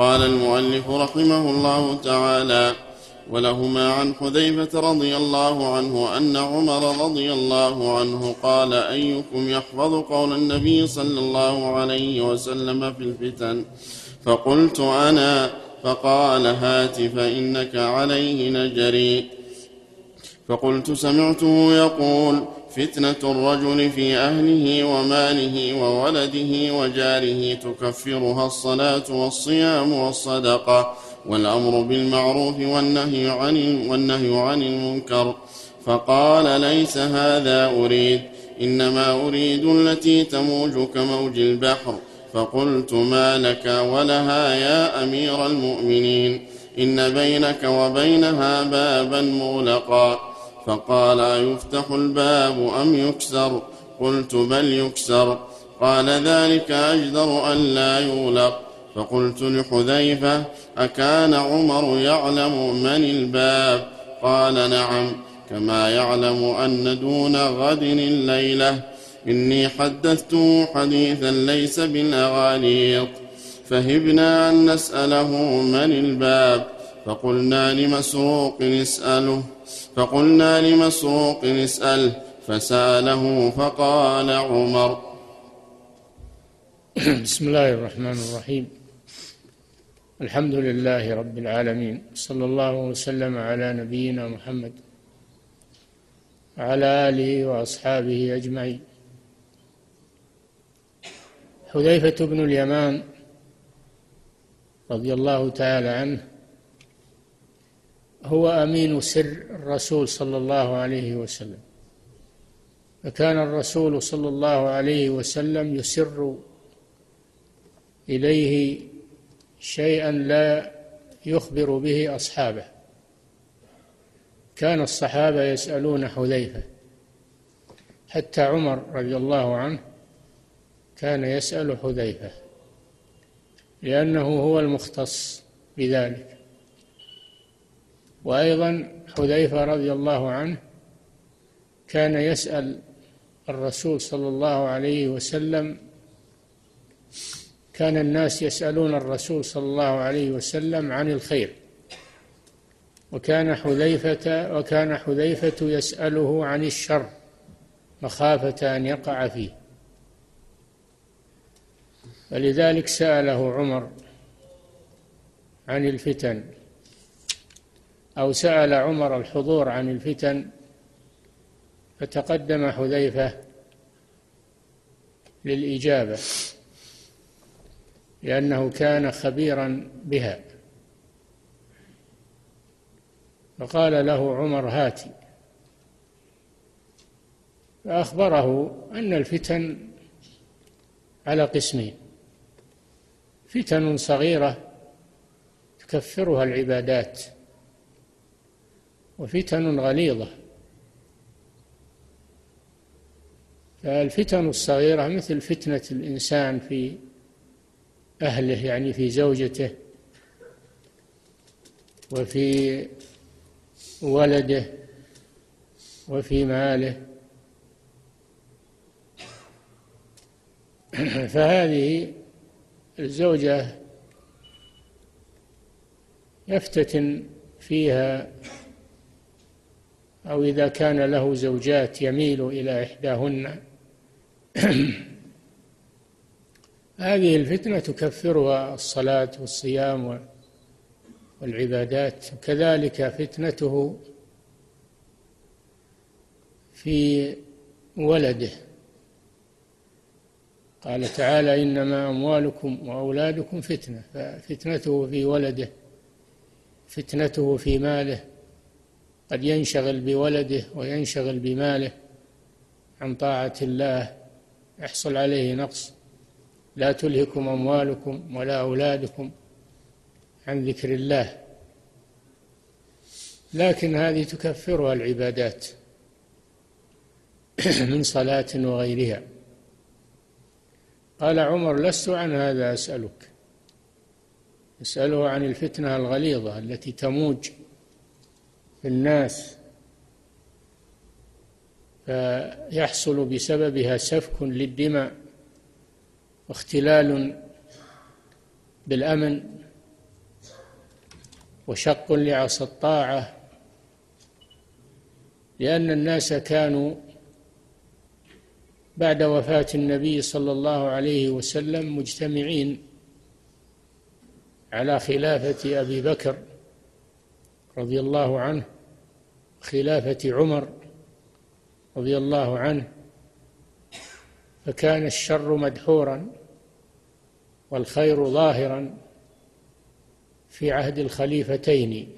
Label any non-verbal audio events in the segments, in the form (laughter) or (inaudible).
قال المؤلف رحمه الله تعالى ولهما عن حذيفة رضي الله عنه أن عمر رضي الله عنه قال أيكم يحفظ قول النبي صلى الله عليه وسلم في الفتن؟ فقلت أنا فقال هات فإنك عليه نجري. فقلت سمعته يقول فتنة الرجل في أهله وماله وولده وجاره تكفرها الصلاة والصيام والصدقة والأمر بالمعروف والنهي عن والنهي عن المنكر. فقال ليس هذا أريد إنما أريد التي تموج كموج البحر. فقلت ما لك ولها يا أمير المؤمنين؟ إن بينك وبينها بابا مغلقا. فقال أيفتح الباب أم يكسر؟ قلت بل يكسر. قال ذلك أجدر أن لا يغلق. فقلت لحذيفة أكان عمر يعلم من الباب؟ قال نعم كما يعلم أن دون غد الليلة. إني حدثته حديثا ليس بالأغاليط. فهبنا أن نسأله من الباب. فقلنا لمسروق اسأله. فقلنا لمسروق اسأله فسأله فقال عمر. بسم الله الرحمن الرحيم. الحمد لله رب العالمين. صلى الله وسلم على نبينا محمد وعلى آله وأصحابه أجمعين. حذيفة بن اليمان رضي الله تعالى عنه هو أمين سر الرسول صلى الله عليه وسلم. فكان الرسول صلى الله عليه وسلم يسر إليه شيئا لا يخبر به أصحابه. كان الصحابة يسألون حذيفة حتى عمر رضي الله عنه كان يسأل حذيفة لأنه هو المختص بذلك. وأيضا حذيفة رضي الله عنه كان يسأل الرسول صلى الله عليه وسلم كان الناس يسألون الرسول صلى الله عليه وسلم عن الخير. وكان حذيفة وكان حذيفة يسأله عن الشر مخافة أن يقع فيه. فلذلك سأله عمر عن الفتن. أو سأل عمر الحضور عن الفتن فتقدم حذيفة للإجابة لأنه كان خبيرا بها. فقال له عمر هاتي. فأخبره أن الفتن على قسمين. فتن صغيرة تكفرها العبادات. وفتن غليظة. فالفتن الصغيرة مثل فتنة الإنسان في أهله يعني في زوجته وفي ولده وفي ماله. (clears throat) فهذه الزوجة يفتتن فيها أو إذا كان له زوجات يميل إلى إحداهن. (clears throat) هذه الفتنة تكفرها الصلاة والصيام والعبادات. كذلك فتنته في ولده. قال تعالى إنما أموالكم وأولادكم فتنة. ففتنته في ولده فتنته في ماله قد ينشغل بولده وينشغل بماله عن طاعة الله. يحصل عليه نقص. لا تلهكم أموالكم ولا أولادكم عن ذكر الله. لكن هذه تكفرها العبادات (clears throat) من صلاة وغيرها. قال عمر لست عن هذا أسألك. أسأله عن الفتنة الغليظة التي تموج الناس فيحصل بسببها سفك للدماء واختلال بالأمن وشق لعصا الطاعة لأن الناس كانوا بعد وفاة النبي صلى الله عليه وسلم مجتمعين على خلافة أبي بكر. رضي الله عنه خلافة عمر رضي الله عنه فكان الشر مدحورا والخير ظاهرا في عهد الخليفتين.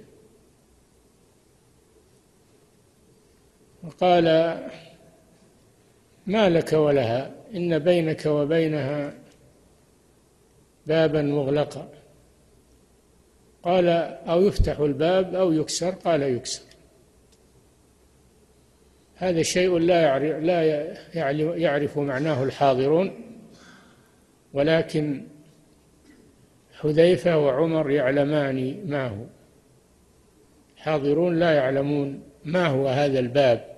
وقال ما لك ولها إن بينك وبينها بابا مغلقا. قال أو يفتح الباب أو يكسر قال يكسر. هذا شيء لا يعرف, لا يعرف معناه الحاضرون ولكن حذيفة وعمر يعلمان ما هو. الحاضرون لا يعلمون ما هو هذا الباب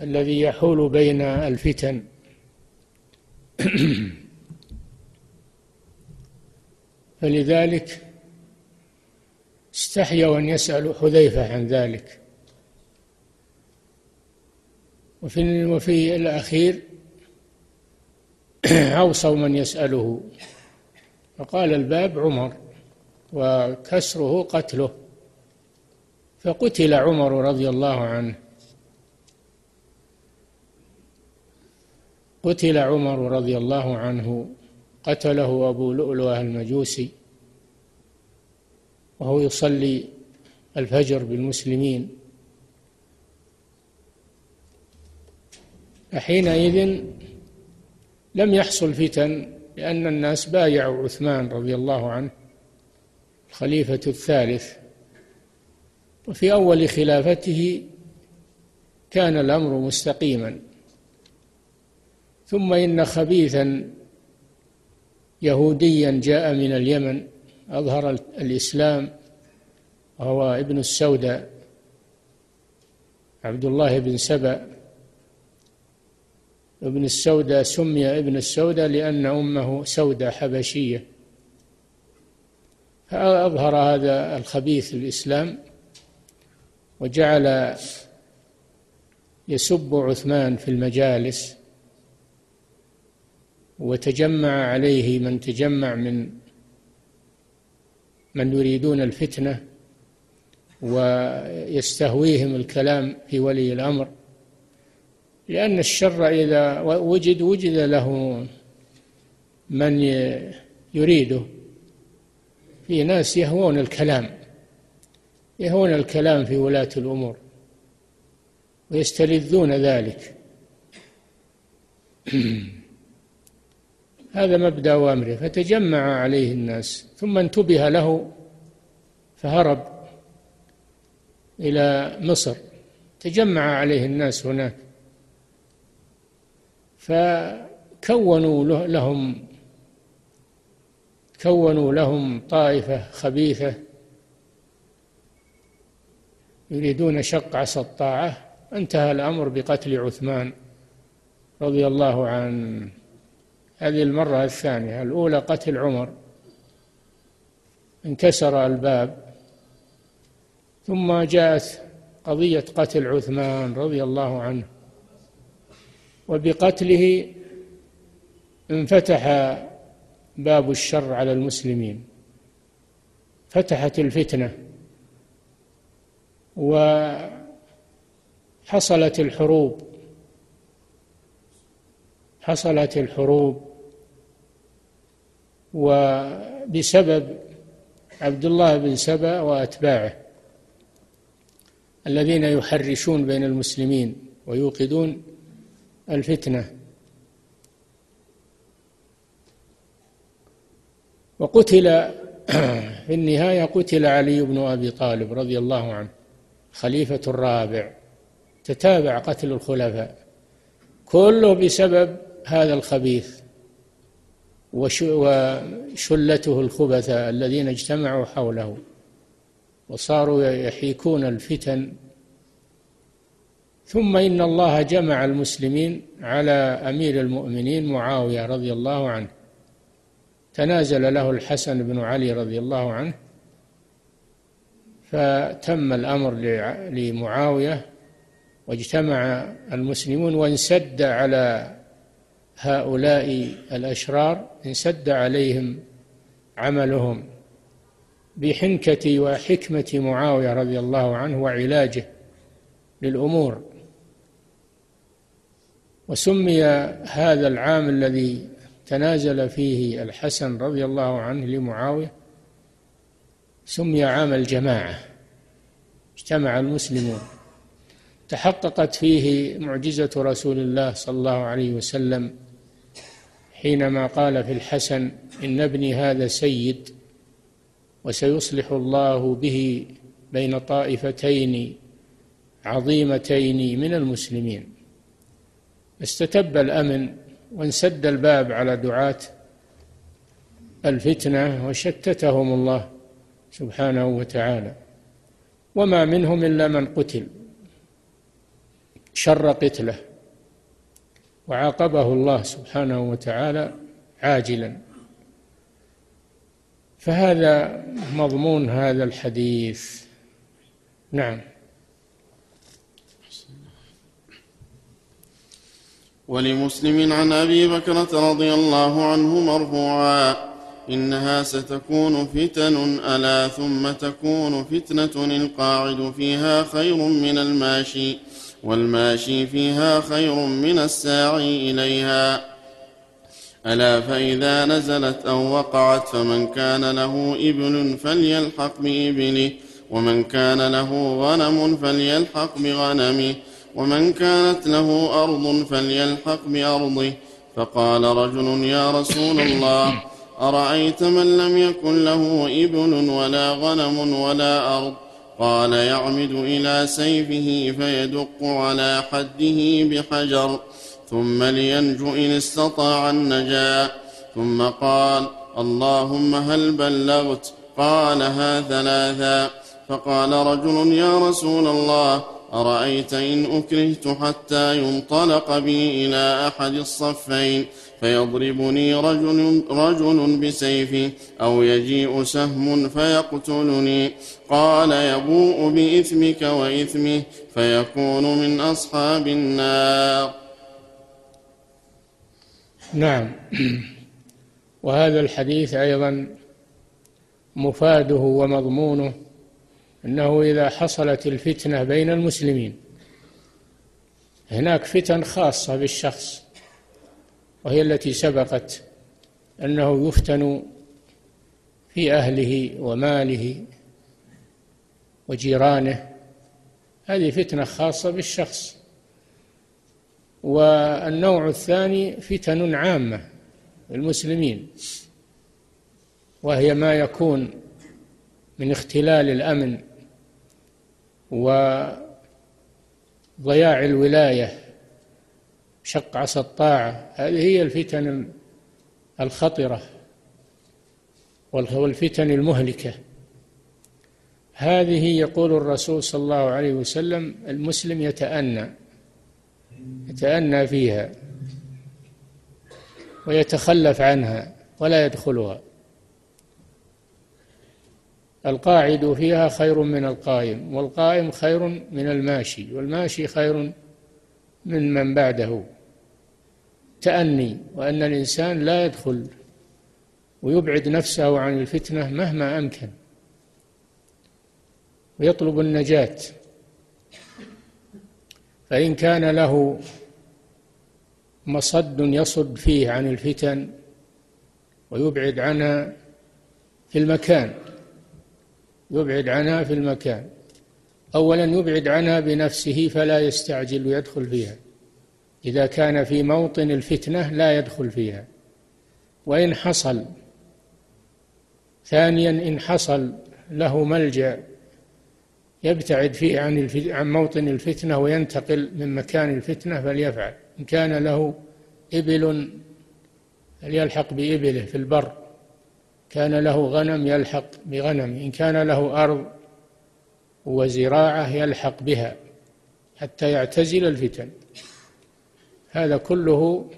الذي يحول بين الفتن. (clears throat) فلذلك استحيوا أن يسألوا حذيفة عن ذلك. وفي وفي الأخير (clears throat) أوصوا من يسأله. فقال الباب عمر وكسره قتله. فقتل عمر رضي الله عنه. قتل عمر رضي الله عنه. قتله أبو لؤلؤة المجوسي. وهو يصلي الفجر بالمسلمين. فحينئذ لم يحصل فتن لأن الناس بايعوا عثمان رضي الله عنه الخليفة الثالث. وفي أول خلافته كان الأمر مستقيما. ثم إن خبيثا يهوديا جاء من اليمن أظهر الإسلام وهو ابن السوداء عبد الله بن سبأ. ابن السوداء سمي ابن السوداء لأن أمه سوداء حبشية. فأظهر هذا الخبيث الإسلام وجعل يسب عثمان في المجالس وتجمع عليه من تجمع من من يريدون الفتنة ويستهويهم الكلام في ولي الأمر. لأن الشر إذا وجد وجد له من يريده. في ناس يهوون الكلام يهوون الكلام في ولاة الأمور ويستلذون ذلك. (clears throat) هذا مبدأ امره فتجمع عليه الناس ثم انتبه له فهرب إلى مصر. تجمع عليه الناس هناك. فكونوا لهم كونوا لهم طائفة خبيثة يريدون شق عصا الطاعة انتهى الأمر بقتل عثمان رضي الله عنه. هذه المرة الثانية. الأولى قتل عمر. انكسر الباب. ثم جاءت قضية قتل عثمان رضي الله عنه. وبقتله انفتح باب الشر على المسلمين. فتحت الفتنة. وحصلت الحروب. حصلت الحروب. وبسبب عبد الله بن سبأ وأتباعه الذين يحرشون بين المسلمين ويوقدون الفتنة. وقتل (clears throat) في النهاية قتل علي بن أبي طالب رضي الله عنه خليفة الرابع تتابع قتل الخلفاء كله بسبب هذا الخبيث. وشلته الخبثاء الذين اجتمعوا حوله. وصاروا يحيكون الفتن. ثم إن الله جمع المسلمين على أمير المؤمنين معاوية رضي الله عنه. تنازل له الحسن بن علي رضي الله عنه. فتم الأمر لمعاوية واجتمع المسلمون وانسد على هؤلاء الأشرار انسد عليهم عملهم بحنكة وحكمة معاوية رضي الله عنه وعلاجه للأمور. وسمي هذا العام الذي تنازل فيه الحسن رضي الله عنه لمعاوية سمي عام الجماعة. اجتمع المسلمون. تحققت فيه معجزة رسول الله صلى الله عليه وسلم حينما قال في الحسن إن ابني هذا سيد وسيصلح الله به بين طائفتين عظيمتين من المسلمين. استتب الأمن وانسد الباب على دعاة الفتنة وشتتهم الله سبحانه وتعالى. وما منهم إلا من قتل شر قتله. وعاقبه الله سبحانه وتعالى عاجلا. فهذا مضمون هذا الحديث. نعم. ولمسلم عن أبي بكره رضي الله عنه مرفوعا إنها ستكون فتن ألا ثم تكون فتنة القاعد فيها خير من الماشي. والماشي فيها خير من الساعي إليها. ألا فإذا نزلت أو وقعت فمن كان له إبل فليلحق بإبله ومن كان له غنم فليلحق بغنمه ومن كانت له أرض فليلحق بأرضه. فقال رجل يا رسول الله أرأيت من لم يكن له إبل ولا غنم ولا أرض؟ قال يعمد إلى سيفه فيدق على حده بحجر ثم لينجو إن استطاع النجاة ثم قال اللهم هل بلغت؟ قالها ثلاثا فقال رجل يا رسول الله أرأيت إن أكرهت حتى ينطلق بي إلى أحد الصفين؟ فيضربني رجل, رجل بسيفه أو يجيء سهم فيقتلني. قال يبوء بإثمك وإثمه فيكون من أصحاب النار. نعم. وهذا الحديث أيضا مفاده ومضمونه أنه إذا حصلت الفتنة بين المسلمين هناك فتن خاصة بالشخص وهي التي سبقت أنه يفتن في أهله وماله وجيرانه. هذه فتنة خاصة بالشخص. والنوع الثاني فتن عامة للمسلمين وهي ما يكون من اختلال الأمن وضياع الولاية شق عصا الطاعة. هذه هي الفتن الخطرة والفتن المهلكة. هذه يقول الرسول صلى الله عليه وسلم المسلم يتأنى يتأنى فيها ويتخلف عنها ولا يدخلها. القاعد فيها خير من القائم والقائم خير من الماشي والماشي خير من من بعده. تأني وأن الإنسان لا يدخل ويبعد نفسه عن الفتنة مهما أمكن. ويطلب النجاة. فإن كان له مصد يصد فيه عن الفتن ويبعد عنها في المكان. يبعد عنها في المكان. أولا يبعد عنها بنفسه فلا يستعجل ويدخل فيها. إذا كان في موطن الفتنة لا يدخل فيها. وإن حصل ثانيا إن حصل له ملجأ يبتعد فيه عن عن موطن الفتنة وينتقل من مكان الفتنة فليفعل. إن كان له إبل فليلحق بإبله في البر. كان له غنم يلحق بغنم. إن كان له أرض وزراعة يلحق بها حتى يعتزل الفتن. هذا كله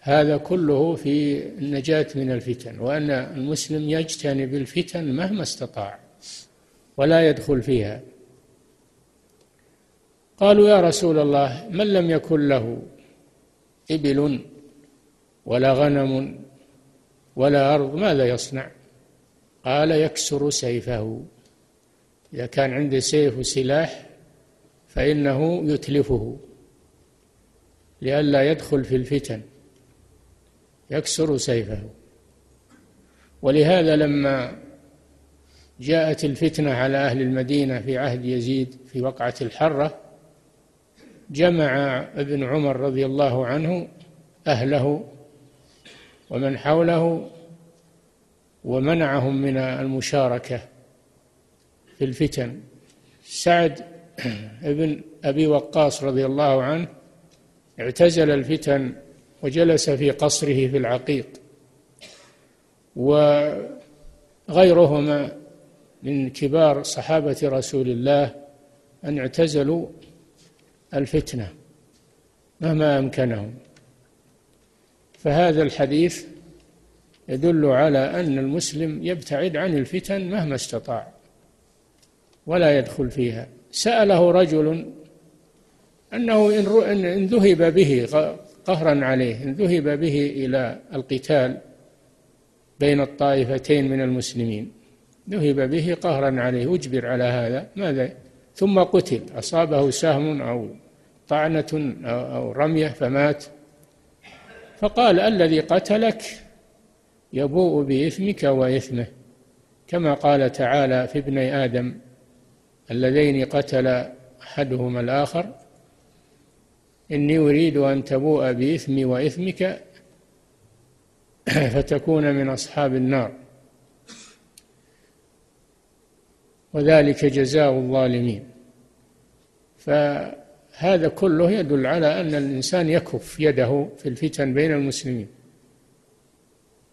هذا كله في النجاة من الفتن وأن المسلم يجتنب الفتن مهما استطاع ولا يدخل فيها. قالوا يا رسول الله من لم يكن له إبل ولا غنم ولا أرض ماذا يصنع؟ قال يكسر سيفه. إذا كان عنده سيف وسلاح فإنه يتلفه. لئلا يدخل في الفتن يكسر سيفه. ولهذا لما جاءت الفتنة على أهل المدينة في عهد يزيد في وقعة الحرة جمع ابن عمر رضي الله عنه أهله ومن حوله ومنعهم من المشاركة في الفتن. سعد ابن أبي وقاص رضي الله عنه اعتزل الفتن وجلس في قصره في العقيق وغيرهما من كبار صحابة رسول الله أن اعتزلوا الفتنة مهما أمكنهم. فهذا الحديث يدل على أن المسلم يبتعد عن الفتن مهما استطاع ولا يدخل فيها. سأله رجل أنه إن ذهب به قهرا عليه إن ذهب به إلى القتال بين الطائفتين من المسلمين. ذهب به قهرا عليه أجبر على هذا. ماذا؟ ثم قتل. أصابه سهم أو طعنة أو رمية فمات. فقال الذي قتلك يبوء بإثمك وإثمه كما قال تعالى في ابني آدم اللذين قتل أحدهما الآخر إني أريد أن تبوء بإثمي وإثمك (clears throat) فتكون من أصحاب النار. وذلك جزاء الظالمين. فهذا كله يدل على أن الإنسان يكف يده في الفتن بين المسلمين.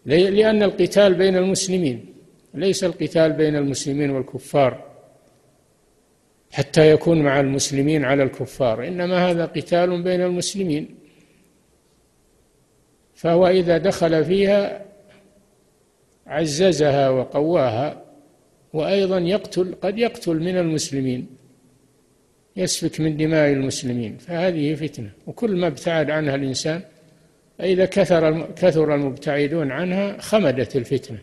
لأن القتال بين المسلمين ليس القتال بين المسلمين والكفار. حتى يكون مع المسلمين على الكفار. إنما هذا قتال بين المسلمين. فهو إذا دخل فيها عززها وقواها وأيضا يقتل قد يقتل من المسلمين يسفك من دماء المسلمين. فهذه فتنة. وكل ما ابتعد عنها الإنسان فإذا كثر كثر المبتعدون عنها خمدت الفتنة.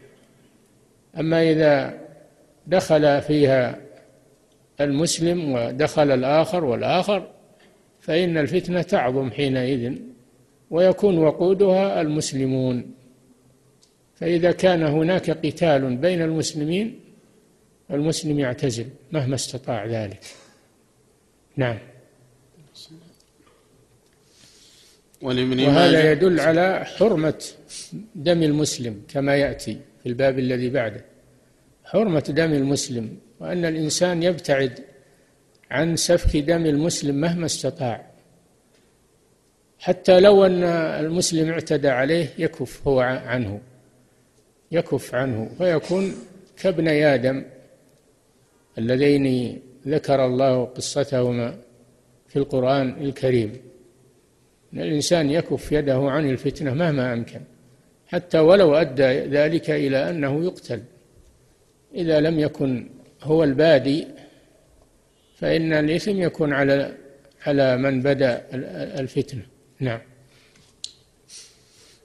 أما إذا دخل فيها المسلم ودخل الآخر والآخر فإن الفتنة تعظم حينئذ ويكون وقودها المسلمون. فإذا كان هناك قتال بين المسلمين المسلم يعتزل مهما استطاع ذلك. نعم. وهذا يدل على حرمة دم المسلم كما يأتي في الباب الذي بعده. حرمة دم المسلم وأن الإنسان يبتعد عن سفك دم المسلم مهما استطاع. حتى لو أن المسلم اعتدى عليه يكف هو عنه. يكف عنه. فيكون كابني آدم اللذين ذكر الله قصتهما في القرآن الكريم. أن الإنسان يكف يده عن الفتنة مهما أمكن. حتى ولو أدى ذلك إلى أنه يقتل. إذا لم يكن هو البادي فإن الإثم يكون على على من بدأ الفتنة. نعم.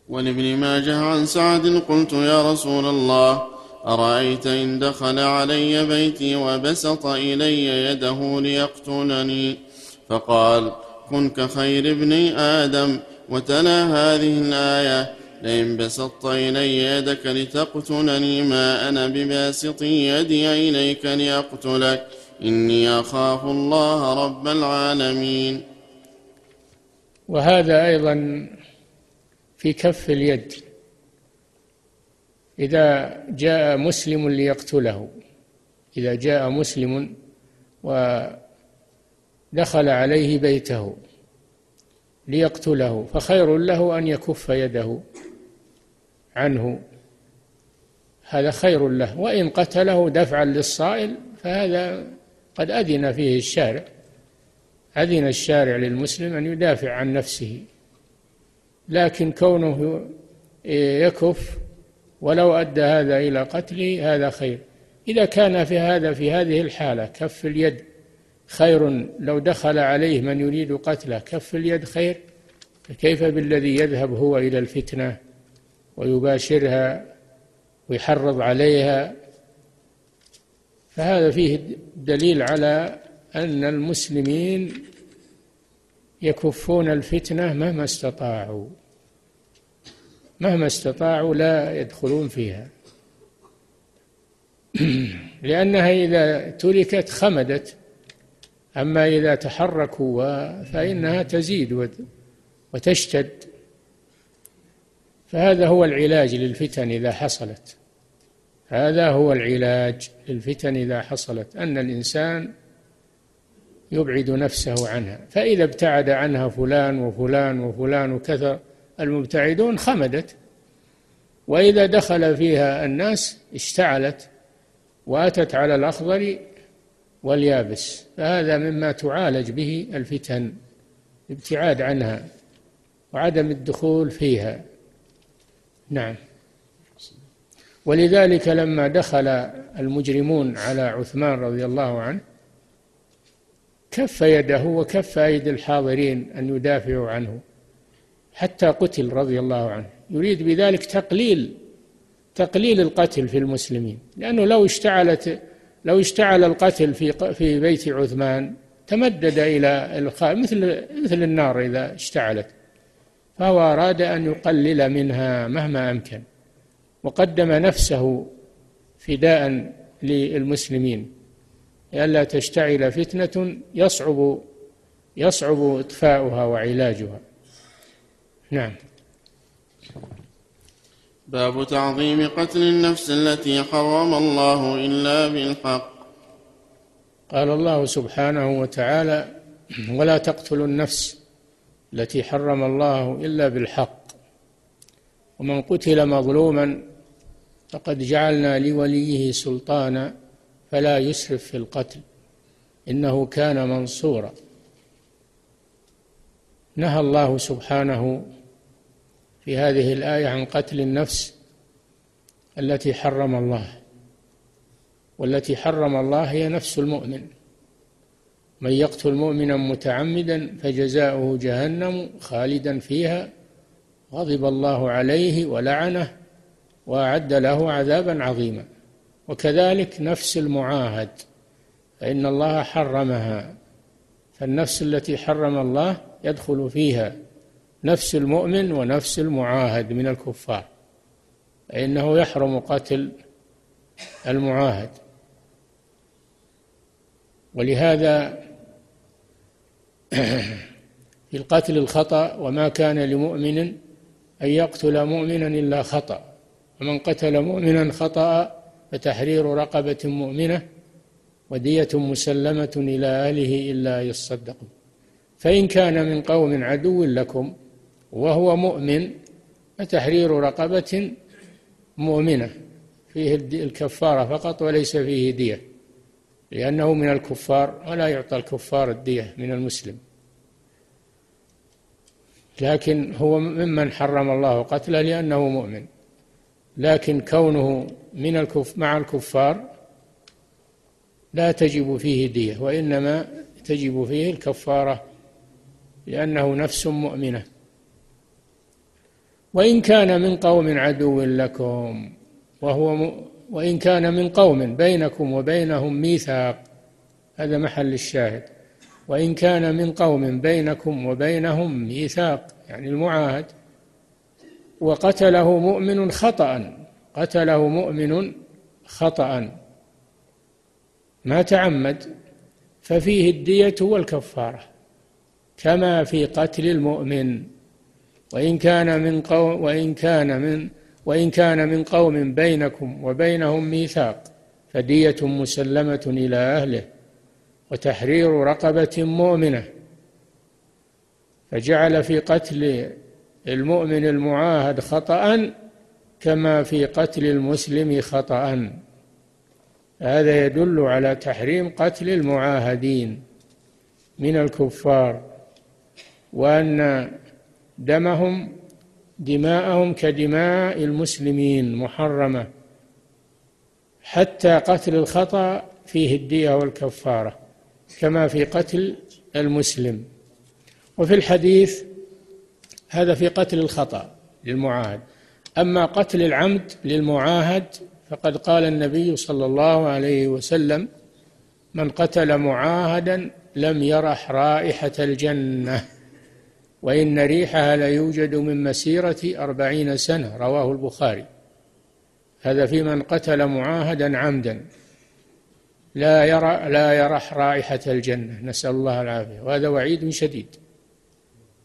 ولابن ماجه عن سعد قلت يا رسول الله أرأيت إن دخل علي بيتي وبسط إلي يده ليقتلني؟ فقال كن كخير ابن آدم وتلا هذه الآية لئن بسطت إلي يدك لتقتلني ما أنا بباسط يدي إليك لأقتلك إني أخاف الله رب العالمين. وهذا أيضا في كف اليد. إذا جاء مسلم ليقتله إذا جاء مسلم ودخل عليه بيته ليقتله فخير له أن يكف يده. عنه هذا خير له. وإن قتله دفعا للصائل فهذا قد أذن فيه الشارع. أذن الشارع للمسلم أن يدافع عن نفسه. لكن كونه يكف ولو أدى هذا إلى قتله هذا خير. إذا كان في هذا في هذه الحالة كف اليد خير لو دخل عليه من يريد قتله كف اليد خير. فكيف بالذي يذهب هو إلى الفتنة؟ ويباشرها ويحرض عليها فهذا فيه دليل على أن المسلمين يكفون الفتنة مهما استطاعوا مهما استطاعوا لا يدخلون فيها. (clears throat) لأنها إذا تركت خمدت أما إذا تحركوا فإنها تزيد وتشتد. فهذا هو العلاج للفتن إذا حصلت. هذا هو العلاج للفتن إذا حصلت أن الإنسان يبعد نفسه عنها. فإذا ابتعد عنها فلان وفلان وفلان وكثر المبتعدون خمدت. وإذا دخل فيها الناس اشتعلت وأتت على الأخضر واليابس. فهذا مما تعالج به الفتن الابتعاد عنها وعدم الدخول فيها. نعم. ولذلك لما دخل المجرمون على عثمان رضي الله عنه كف يده وكف أيدي الحاضرين أن يدافعوا عنه حتى قتل رضي الله عنه. يريد بذلك تقليل تقليل القتل في المسلمين لأنه لو اشتعلت لو اشتعل القتل في في بيت عثمان تمدد إلى مثل مثل النار إذا اشتعلت. فهو أراد أن يقلل منها مهما أمكن وقدم نفسه فداء للمسلمين لئلا تشتعل فتنة يصعب يصعب إطفاؤها وعلاجها. نعم. باب تعظيم قتل النفس التي حرم الله إلا بالحق. قال الله سبحانه وتعالى ولا تقتلوا النفس التي حرم الله إلا بالحق. ومن قتل مظلوما فقد جعلنا لوليه سلطانا فلا يسرف في القتل إنه كان منصورا. نهى الله سبحانه في هذه الآية عن قتل النفس التي حرم الله والتي حرم الله هي نفس المؤمن. من يقتل مؤمنا متعمدا فجزاؤه جهنم خالدا فيها غضب الله عليه ولعنه وأعد له عذابا عظيما. وكذلك نفس المعاهد فإن الله حرمها فالنفس التي حرم الله يدخل فيها نفس المؤمن ونفس المعاهد من الكفار فإنه يحرم قتل المعاهد. ولهذا (coughs) في القتل الخطأ وما كان لمؤمن أن يقتل مؤمنا إلا خطأ. ومن قتل مؤمنا خطأ فتحرير رقبة مؤمنة ودية مسلمة إلى أهله إلا يصدقوا. فإن كان من قوم عدو لكم وهو مؤمن فتحرير رقبة مؤمنة. فيه الكفارة فقط وليس فيه دية. لأنه من الكفار ولا يعطى الكفار الدية من المسلم لكن هو ممن حرم الله قتله لأنه مؤمن لكن كونه من الكف مع الكفار لا تجب فيه دية وإنما تجب فيه الكفارة لأنه نفس مؤمنة وإن كان من قوم عدو لكم وهو. وإن كان من قوم بينكم وبينهم ميثاق هذا محل الشاهد. وإن كان من قوم بينكم وبينهم ميثاق يعني المعاهد وقتله مؤمن خطأ قتله مؤمن خطأ. ما تعمد ففيه الدية والكفارة كما في قتل المؤمن. وإن كان من قوم وإن كان من وإن كان من قوم بينكم وبينهم ميثاق فدية مسلمة إلى أهله وتحرير رقبة مؤمنة. فجعل في قتل المؤمن المعاهد خطأ كما في قتل المسلم خطأ. هذا يدل على تحريم قتل المعاهدين من الكفار وأن دمهم دماءهم كدماء المسلمين محرمة. حتى قتل الخطأ فيه الدية والكفارة كما في قتل المسلم. وفي الحديث هذا في قتل الخطأ للمعاهد. أما قتل العمد للمعاهد فقد قال النبي صلى الله عليه وسلم من قتل معاهدا لم يرح رائحة الجنة. وإن ريحها ليوجد من مسيرة أربعين سنة رواه البخاري. هذا في من قتل معاهدا عمدا. لا يرى لا يرح رائحة الجنة. نسأل الله العافية. وهذا وعيد شديد.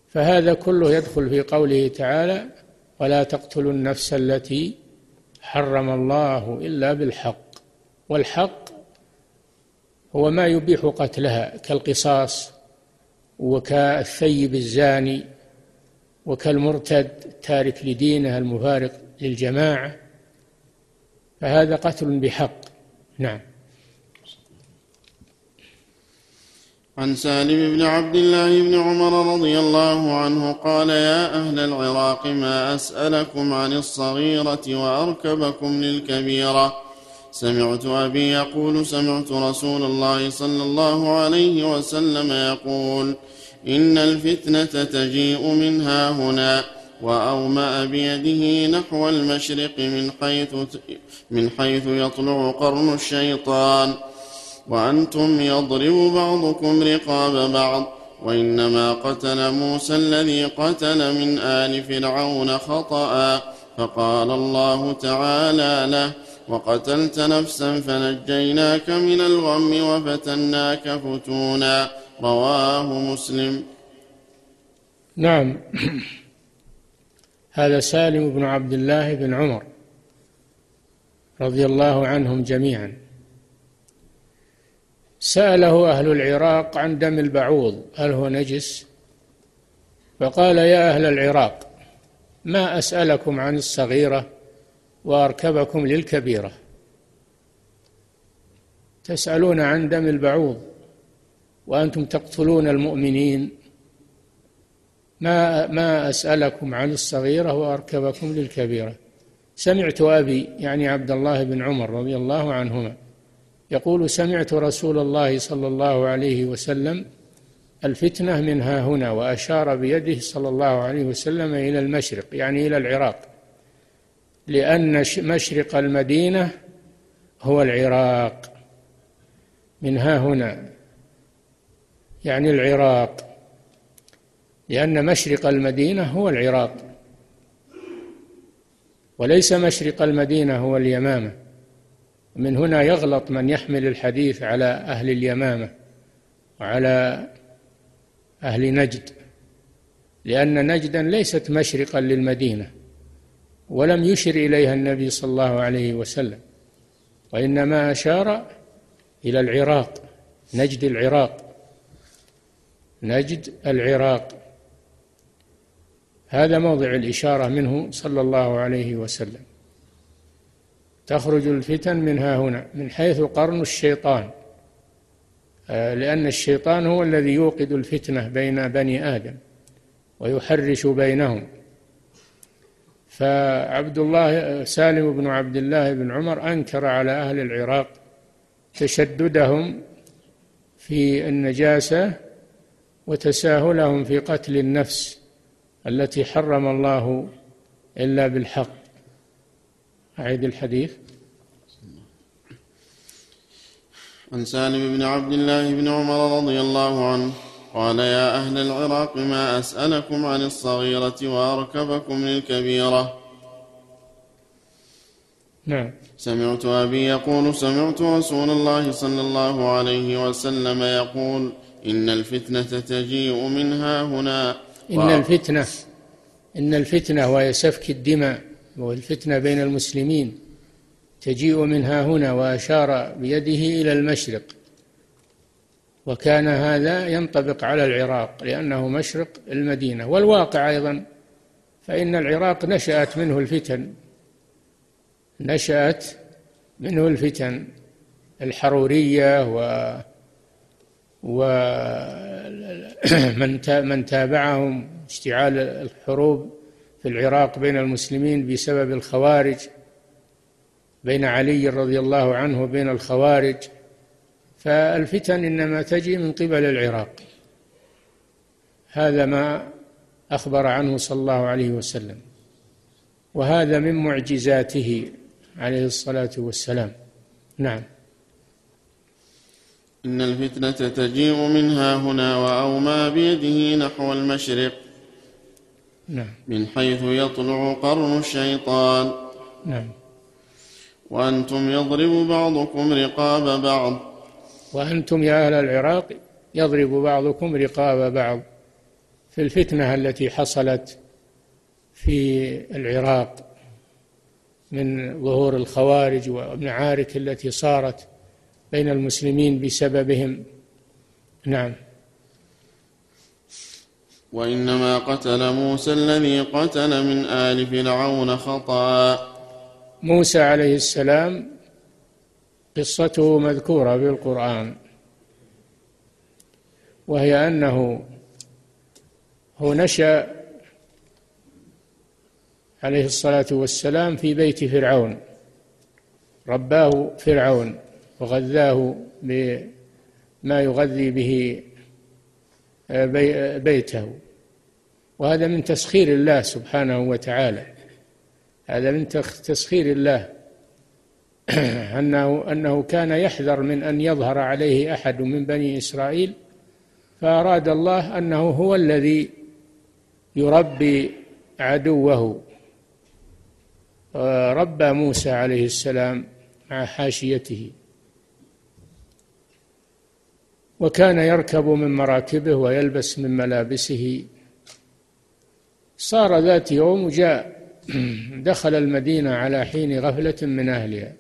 فهذا كله يدخل في قوله تعالى ولا تقتلوا النفس التي حرم الله إلا بالحق والحق هو ما يبيح قتلها كالقصاص. وكالثيب الزاني وكالمرتد التارك لدينه المفارق للجماعة فهذا قتل بحق. نعم. عن سالم بن عبد الله بن عمر رضي الله عنه قال يا أهل العراق ما أسألكم عن الصغيرة وأركبكم للكبيرة سمعت أبي يقول سمعت رسول الله صلى الله عليه وسلم يقول إن الفتنة تجيء من ها هنا وأومأ بيده نحو المشرق من حيث من حيث يطلع قرن الشيطان. وأنتم يضرب بعضكم رقاب بعض وإنما قتل موسى الذي قتل من آل فرعون خطأ. فقال الله تعالى له وقتلت نفسا فنجيناك من الغم وفتناك فتونا. رواه مسلم. نعم. هذا سالم بن عبد الله بن عمر رضي الله عنهم جميعا. سأله أهل العراق عن دم البعوض هل هو نجس؟ فقال يا أهل العراق ما أسألكم عن الصغيرة؟ وأركبكم للكبيرة. تسألون عن دم البعوض وأنتم تقتلون المؤمنين. ما ما أسألكم عن الصغيرة وأركبكم للكبيرة. سمعت أبي يعني عبد الله بن عمر رضي الله عنهما يقول سمعت رسول الله صلى الله عليه وسلم الفتنة من ها هنا وأشار بيده صلى الله عليه وسلم إلى المشرق يعني إلى العراق. لأن مشرق المدينة هو العراق. من ها هنا. يعني العراق. لأن مشرق المدينة هو العراق. وليس مشرق المدينة هو اليمامة. من هنا يغلط من يحمل الحديث على أهل اليمامة وعلى أهل نجد. لأن نجدا ليست مشرقا للمدينة. ولم يشر إليها النبي صلى الله عليه وسلم وإنما أشار إلى العراق نجد العراق نجد العراق. هذا موضع الإشارة منه صلى الله عليه وسلم. تخرج الفتن من ها هنا من حيث قرن الشيطان. آه، لأن الشيطان هو الذي يوقد الفتنة بين بني آدم ويحرش بينهم. فعبد الله سالم بن عبد الله بن عمر أنكر على أهل العراق تشددهم في النجاسة وتساهلهم في قتل النفس التي حرم الله إلا بالحق. أعيد الحديث. عن سالم بن عبد الله بن عمر رضي الله عنه قال يا أهل العراق ما أسألكم عن الصغيرة وأركبكم للكبيرة نعم. سمعت أبي يقول سمعت رسول الله صلى الله عليه وسلم يقول إن الفتنة تجيء منها هنا. إن الفتنة إن الفتنة وهي سفك الدماء والفتنة بين المسلمين تجيء من ها هنا وأشار بيده إلى المشرق. وكان هذا ينطبق على العراق لأنه مشرق المدينة. والواقع أيضا فإن العراق نشأت منه الفتن. نشأت منه الفتن الحرورية و ومن من تابعهم اشتعال الحروب في العراق بين المسلمين بسبب الخوارج بين علي رضي الله عنه وبين الخوارج. فالفتن إنما تجي من قبل العراق. هذا ما أخبر عنه صلى الله عليه وسلم. وهذا من معجزاته عليه الصلاة والسلام. نعم. إن الفتنة تجيء من ها هنا وأومى بيده نحو المشرق. نعم. من حيث يطلع قرن الشيطان. نعم. وأنتم يضرب بعضكم رقاب بعض. وأنتم يا أهل العراق يضرب بعضكم رقاب بعض في الفتنة التي حصلت في العراق من ظهور الخوارج والمعارك التي صارت بين المسلمين بسببهم. نعم. وإنما قتل موسى الذي قتل من آل فرعون خطأ. موسى عليه السلام قصته مذكورة في القرآن وهي أنه هو نشأ عليه الصلاة والسلام في بيت فرعون رباه فرعون وغذاه بما يغذي به بيته. وهذا من تسخير الله سبحانه وتعالى. هذا من تسخير الله. (coughs) أنه أنه كان يحذر من أن يظهر عليه أحد من بني إسرائيل فأراد الله أنه هو الذي يربي عدوه. ربى موسى عليه السلام مع حاشيته. وكان يركب من مراكبه ويلبس من ملابسه. صار ذات يوم جاء (coughs) دخل المدينة على حين غفلة من أهلها.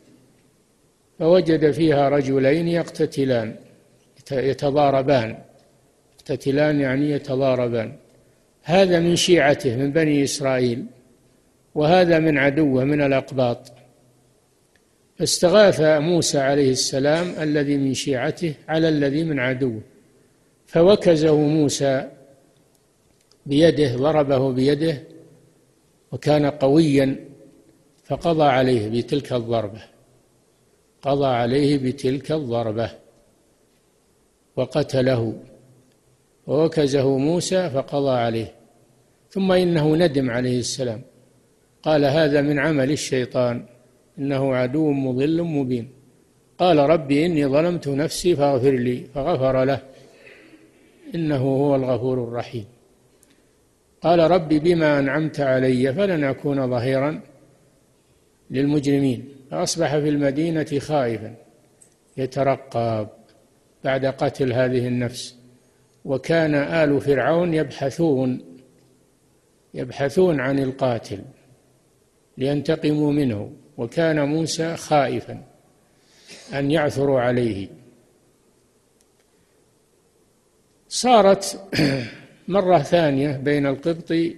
فوجد فيها رجلين يقتتلان يتضاربان. يقتتلان يعني يتضاربان. هذا من شيعته من بني إسرائيل وهذا من عدوه من الأقباط. فاستغاث موسى عليه السلام الذي من شيعته على الذي من عدوه. فوكزه موسى بيده ضربه بيده وكان قويا فقضى عليه بتلك الضربة. قضى عليه بتلك الضربة وقتله ووكزه موسى فقضى عليه. ثم إنه ندم عليه السلام. قال هذا من عمل الشيطان إنه عدو مضل مبين. قال ربي إني ظلمت نفسي فاغفر لي فغفر له إنه هو الغفور الرحيم. قال ربي بما أنعمت علي فلن أكون ظهيرا للمجرمين. فأصبح في المدينة خائفا يترقب بعد قتل هذه النفس. وكان آل فرعون يبحثون يبحثون عن القاتل لينتقموا منه. وكان موسى خائفا أن يعثروا عليه. صارت (clears throat) مرة ثانية بين القبطي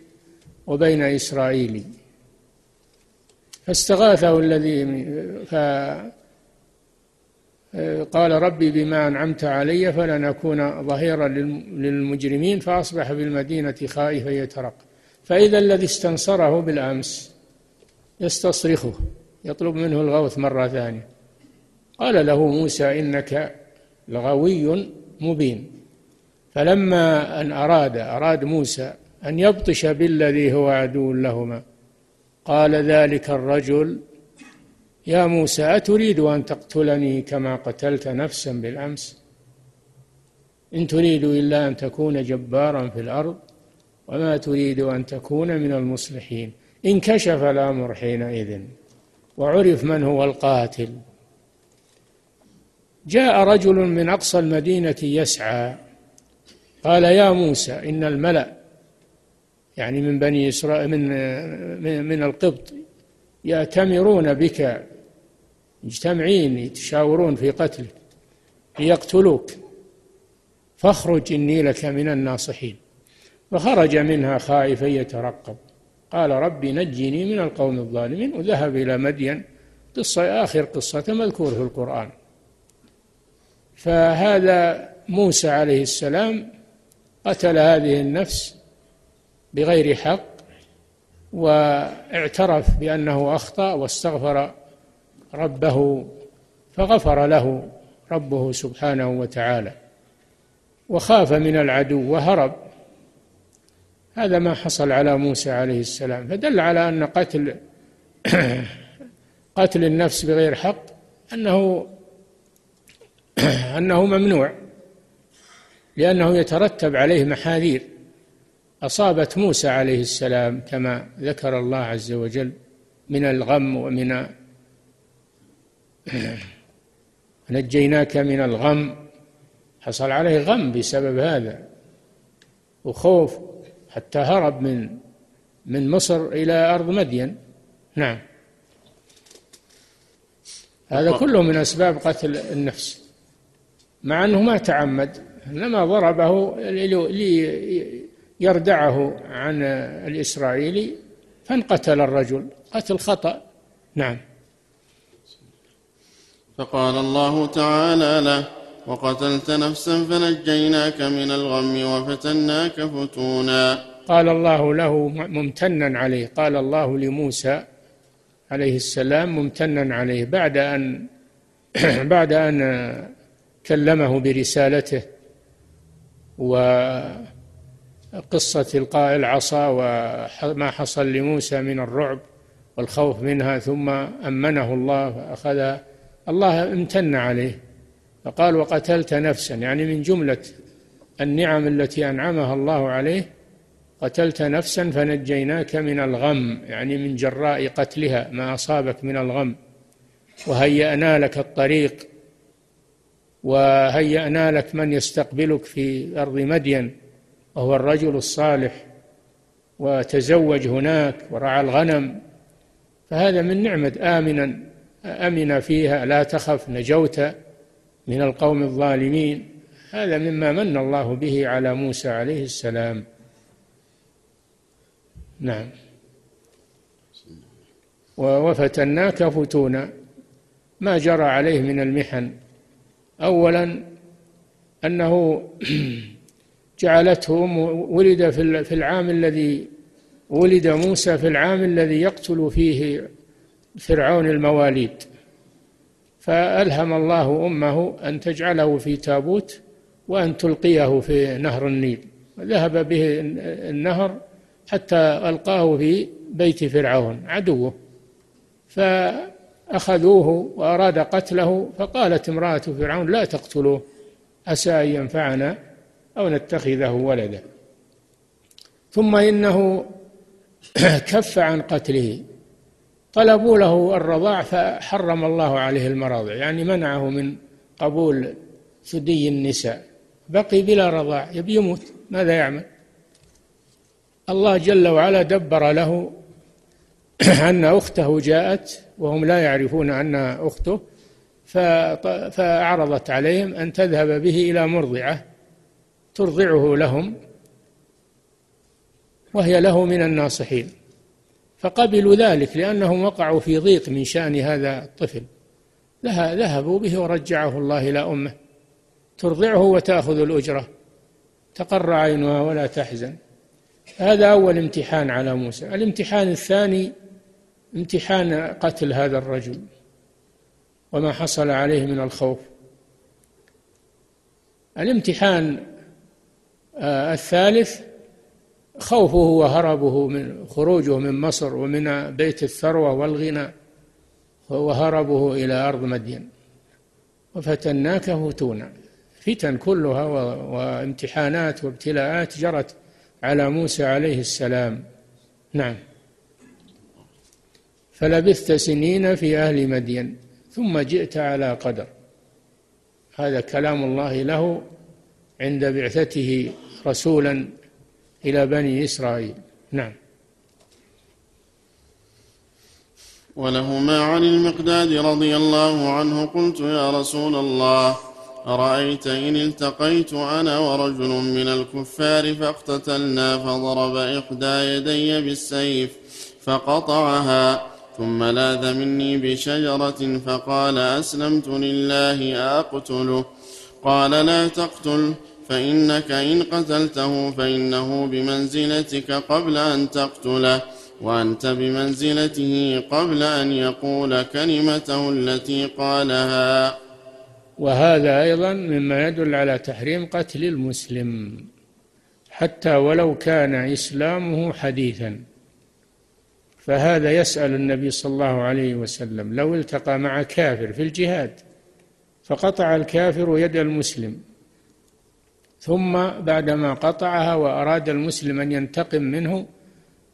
وبين إسرائيلي. فاستغاثه الذي فقال ربي بما أنعمت علي فلن أكون ظهيرا للمجرمين فأصبح بالمدينة خائفا يترقب فإذا الذي استنصره بالأمس يستصرخه يطلب منه الغوث مرة ثانية. قال له موسى إنك لغوي مبين. فلما أن أراد أراد موسى أن يبطش بالذي هو عدو لهما قال ذلك الرجل يا موسى أتريد أن تقتلني كما قتلت نفسا بالأمس؟ إن تريد إلا أن تكون جبارا في الأرض وما تريد أن تكون من المصلحين. انكشف الأمر حينئذ وعرف من هو القاتل. جاء رجل من أقصى المدينة يسعى قال يا موسى إن الملأ يعني من بني إسرائيل من من القبط يأتمرون بك مجتمعين يتشاورون في قتلك ليقتلوك. فاخرج إني لك من الناصحين. فخرج منها خائفا يترقب. قال ربي نجني من القوم الظالمين وذهب إلى مدين. قصة آخر قصة مذكور في القرآن. فهذا موسى عليه السلام قتل هذه النفس بغير حق واعترف بأنه أخطأ واستغفر ربه فغفر له ربه سبحانه وتعالى وخاف من العدو وهرب. هذا ما حصل على موسى عليه السلام. فدل على أن قتل (coughs) قتل النفس بغير حق أنه (coughs) أنه ممنوع لأنه يترتب عليه محاذير. أصابت موسى عليه السلام كما ذكر الله عز وجل من الغم ومن (clears throat) نجيناك من الغم. حصل عليه غم بسبب هذا. وخوف حتى هرب من من مصر إلى أرض مدين. نعم. هذا كله من أسباب قتل النفس. مع أنه ما تعمد إنما ضربه ليردعه عن الإسرائيلي فانقتل الرجل. قتل خطأ. نعم. فقال الله تعالى له وقتلت نفسا فنجيناك من الغم وفتناك فتونا. قال الله له ممتنا عليه. قال الله لموسى عليه السلام ممتنا عليه. بعد أن (clears throat) بعد أن كلمه برسالته وقصة إلقاء العصا وما حصل لموسى من الرعب والخوف منها ثم أمنه الله فأخذ الله امتن عليه فقال وقتلت نفسا. يعني من جملة النعم التي أنعمها الله عليه قتلت نفسا فنجيناك من الغم. يعني من جراء قتلها ما أصابك من الغم. وهيأنا لك الطريق. وهيأنا لك من يستقبلك في أرض مدين. وهو الرجل الصالح وتزوج هناك ورعى الغنم فهذا من نعمة آمنا أمن فيها لا تخف نجوت من القوم الظالمين. هذا مما من الله به على موسى عليه السلام. نعم. وفتناك فتونا. ما جرى عليه من المحن. اولا أنه (clears throat) جعلته ولد في العام الذي ولد موسى في العام الذي يقتل فيه فرعون المواليد. فألهم الله أمه أن تجعله في تابوت وأن تلقيه في نهر النيل. ذهب به النهر حتى ألقاه في بيت فرعون عدوه. فأخذوه وأراد قتله فقالت امرأة فرعون لا تقتلوه عسى أن ينفعنا. أو نتخذه ولدا. ثم إنه (clears throat) كف عن قتله. طلبوا له الرضاع فحرم الله عليه المراضع يعني منعه من قبول ثدي النساء. بقي بلا رضاع يبي يموت ماذا يعمل؟ الله جل وعلا دبر له (clears throat) أن أخته جاءت وهم لا يعرفون أنها أخته فأعرضت عليهم أن تذهب به إلى مرضعة. ترضعه لهم وهي له من الناصحين. فقبلوا ذلك لأنهم وقعوا في ضيق من شأن هذا الطفل. ذهبوا به ورجعه الله إلى أمه. ترضعه وتأخذ الأجرة. تقر عينها ولا تحزن. هذا أول امتحان على موسى. الامتحان الثاني امتحان قتل هذا الرجل وما حصل عليه من الخوف. الامتحان الثالث خوفه وهربه من خروجه من مصر ومن بيت الثروة والغنى وهربه إلى أرض مدين. وفتناك فتونا فتن كلها وامتحانات وابتلاءات جرت على موسى عليه السلام. نعم. فلبثت سنين في أهل مدين ثم جئت على قدر. هذا كلام الله له عند بعثته رسولا إلى بني إسرائيل. نعم. ولهما عن المقداد رضي الله عنه قلت يا رسول الله أرأيت إن التقيت أنا ورجل من الكفار فاقتتلنا فضرب إحدى يدي بالسيف فقطعها ثم لاذ مني بشجرة فقال أسلمت لله أقتله قال لا تقتل فإنك إن قتلته فإنه بمنزلتك قبل أن تقتله وأنت بمنزلته قبل أن يقول كلمته التي قالها. وهذا أيضا مما يدل على تحريم قتل المسلم حتى ولو كان إسلامه حديثا. فهذا يسأل النبي صلى الله عليه وسلم لو التقى مع كافر في الجهاد فقطع الكافر يد المسلم. ثم بعدما قطعها وأراد المسلم أن ينتقم منه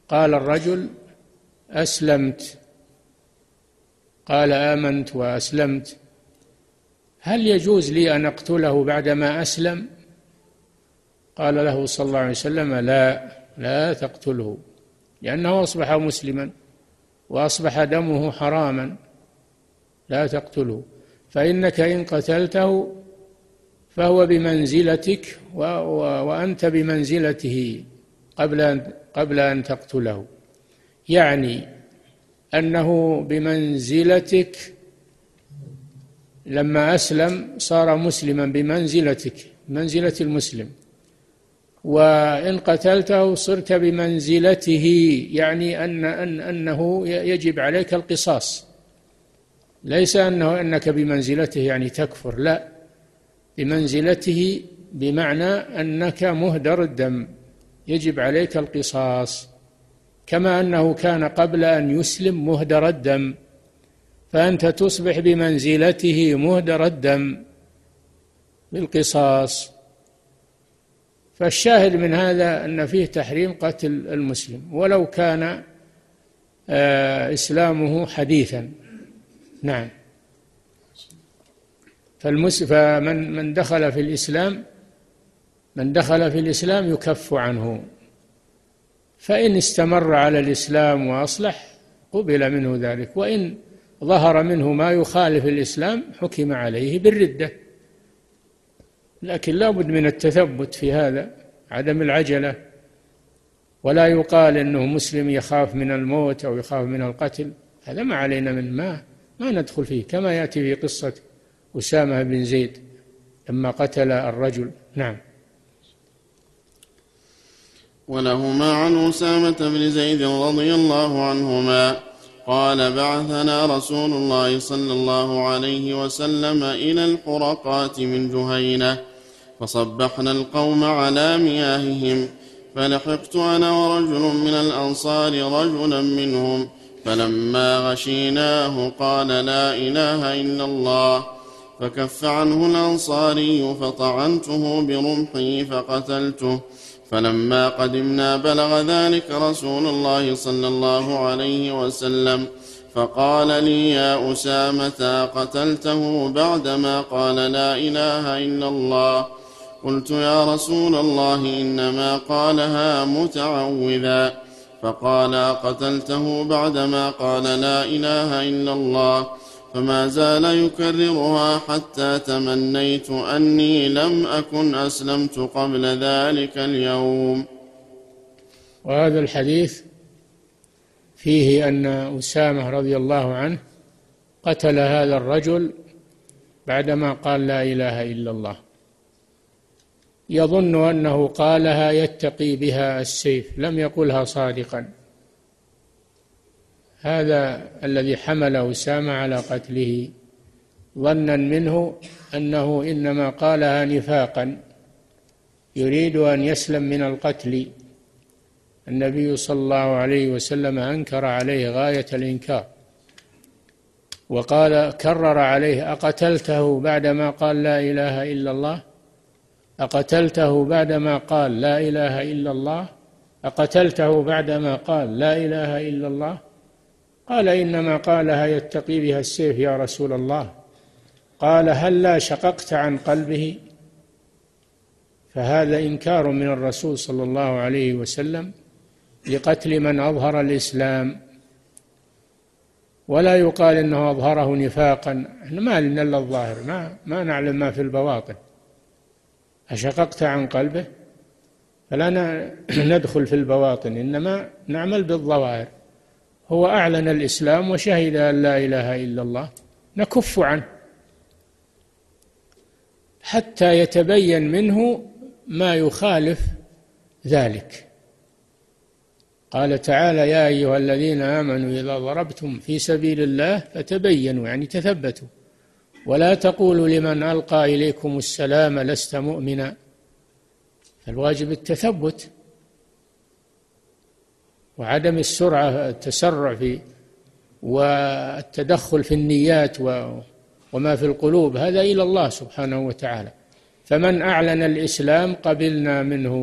قال الرجل أسلمت. قال آمنت وأسلمت. هل يجوز لي أن أقتله بعدما أسلم؟ قال له صلى الله عليه وسلم لا لا تقتله لأنه أصبح مسلما وأصبح دمه حراما. لا تقتله. فإنك إن قتلته فهو بمنزلتك وأنت بمنزلته قبل أن قبل أن تقتله. يعني أنه بمنزلتك لما أسلم صار مسلما بمنزلتك منزلة المسلم. وإن قتلته صرت بمنزلته يعني أن, أن أنه يجب عليك القصاص. ليس أنه أنك بمنزلته يعني تكفر لا. بمنزلته بمعنى أنك مهدر الدم. يجب عليك القصاص. كما أنه كان قبل أن يسلم مهدر الدم. فأنت تصبح بمنزلته مهدر الدم بالقصاص. فالشاهد من هذا أن فيه تحريم قتل المسلم ولو كان آه، إسلامه حديثا. نعم. فالمس فمن من دخل في الإسلام من دخل في الإسلام يكف عنه. فإن استمر على الإسلام وأصلح قبل منه ذلك. وإن ظهر منه ما يخالف الإسلام حكم عليه بالردة. لكن لا بد من التثبت في هذا عدم العجلة. ولا يقال إنه مسلم يخاف من الموت أو يخاف من القتل. هذا ما علينا من ما ما ندخل فيه. كما يأتي في قصة أسامة بن زيد لما قتل الرجل. نعم. ولهما عن أسامة بن زيد رضي الله عنهما قال بعثنا رسول الله صلى الله عليه وسلم إلى الحرقات من جهينة فصبحنا القوم على مياههم فلحقت أنا ورجل من الأنصار رجلا منهم فلما غشيناه قال لا إله إلا الله. فكف عنه الأنصاري فطعنته برمحي فقتلته. فلما قدمنا بلغ ذلك رسول الله صلى الله عليه وسلم. فقال لي يا أسامة قتلته بعدما قال لا إله إلا الله؟ قلت يا رسول الله إنما قالها متعوذا. فقال قتلته بعدما قال لا إله إلا الله؟ فما زال يكررها حتى تمنيت أني لم أكن أسلمت قبل ذلك اليوم. وهذا الحديث فيه أن أسامة رضي الله عنه قتل هذا الرجل بعدما قال لا إله إلا الله. يظن أنه قالها يتقي بها السيف لم يقلها صادقا. هذا الذي حمل أسامة على قتله ظنا منه أنه إنما قالها نفاقا يريد أن يسلم من القتل. النبي صلى الله عليه وسلم أنكر عليه غاية الإنكار وقال كرر عليه أقتلته بعدما قال لا إله إلا الله؟ أقتلته بعدما قال لا إله إلا الله؟ أقتلته بعدما قال لا إله إلا الله؟ قال إنما قالها يتقي بها السيف يا رسول الله. قال هل لا شققت عن قلبه؟ فهذا إنكار من الرسول صلى الله عليه وسلم لقتل من أظهر الإسلام. ولا يقال إنه أظهره نفاقا. ما لنا الا الظاهر ما ما نعلم ما في البواطن. أشققت عن قلبه؟ فلا (clears throat) ندخل في البواطن إنما نعمل بالظواهر. هو أعلن الإسلام وشهد أن لا إله إلا الله نكف عنه حتى يتبين منه ما يخالف ذلك. قال تعالى يا أيها الذين آمنوا إذا ضربتم في سبيل الله فتبينوا يعني تثبتوا. ولا تقولوا لمن ألقى إليكم السلام لست مؤمنا. الواجب التثبت وعدم السرعة التسرع في والتدخل في النيات وما في القلوب هذا إلى الله سبحانه وتعالى. فمن أعلن الإسلام قبلنا منه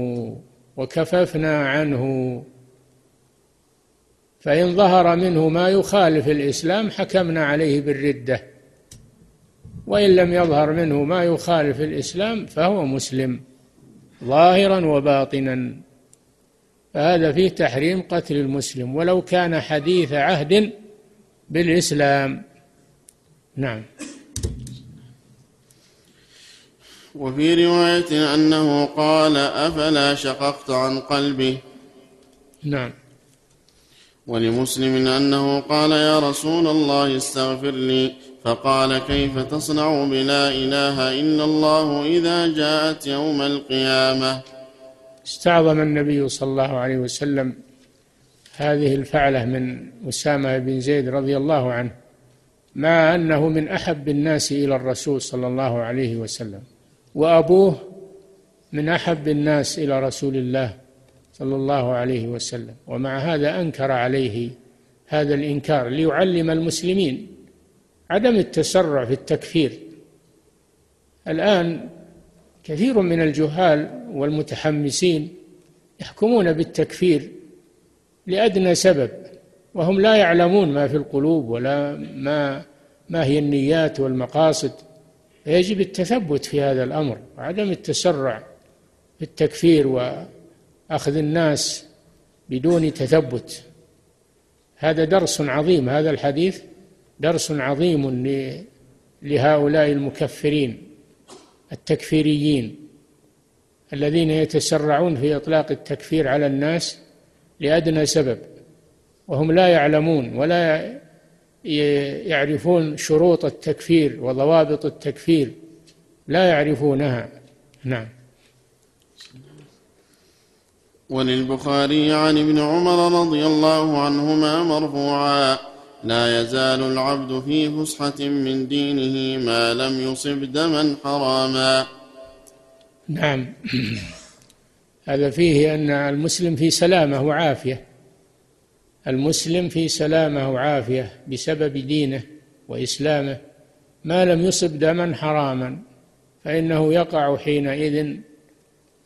وكففنا عنه. فإن ظهر منه ما يخالف الإسلام حكمنا عليه بالردة. وإن لم يظهر منه ما يخالف الإسلام فهو مسلم ظاهرا وباطنا. فهذا فيه تحريم قتل المسلم ولو كان حديث عهد بالإسلام. نعم. وفي رواية أنه قال أفلا شققت عن قلبه نعم. ولمسلم أنه قال يا رسول الله استغفر لي. فقال كيف تصنع بلا إله إلا الله إذا جاءت يوم القيامة؟ استعظم النبي صلى الله عليه وسلم هذه الفعلة من أسامة بن زيد رضي الله عنه مع أنه من أحب الناس إلى الرسول صلى الله عليه وسلم وأبوه من أحب الناس إلى رسول الله صلى الله عليه وسلم ومع هذا أنكر عليه هذا الإنكار ليعلم المسلمين عدم التسرع في التكفير. الآن كثير من الجهال والمتحمسين يحكمون بالتكفير لأدنى سبب وهم لا يعلمون ما في القلوب ولا ما ما هي النيات والمقاصد. يجب التثبت في هذا الأمر وعدم التسرع في التكفير وأخذ الناس بدون تثبت. هذا درس عظيم هذا الحديث درس عظيم لهؤلاء المكفرين. التكفيريين الذين يتسرعون في إطلاق التكفير على الناس لأدنى سبب وهم لا يعلمون ولا يعرفون شروط التكفير وضوابط التكفير لا يعرفونها. نعم. وللبخاري عن ابن عمر رضي الله عنهما مرفوعا. لا يزال العبد في فسحة من دينه ما لم يصب دما حراما. نعم. هذا فيه أن المسلم في سلامة وعافية. المسلم في سلامة وعافية بسبب دينه وإسلامه ما لم يصب دما حراما فإنه يقع حينئذ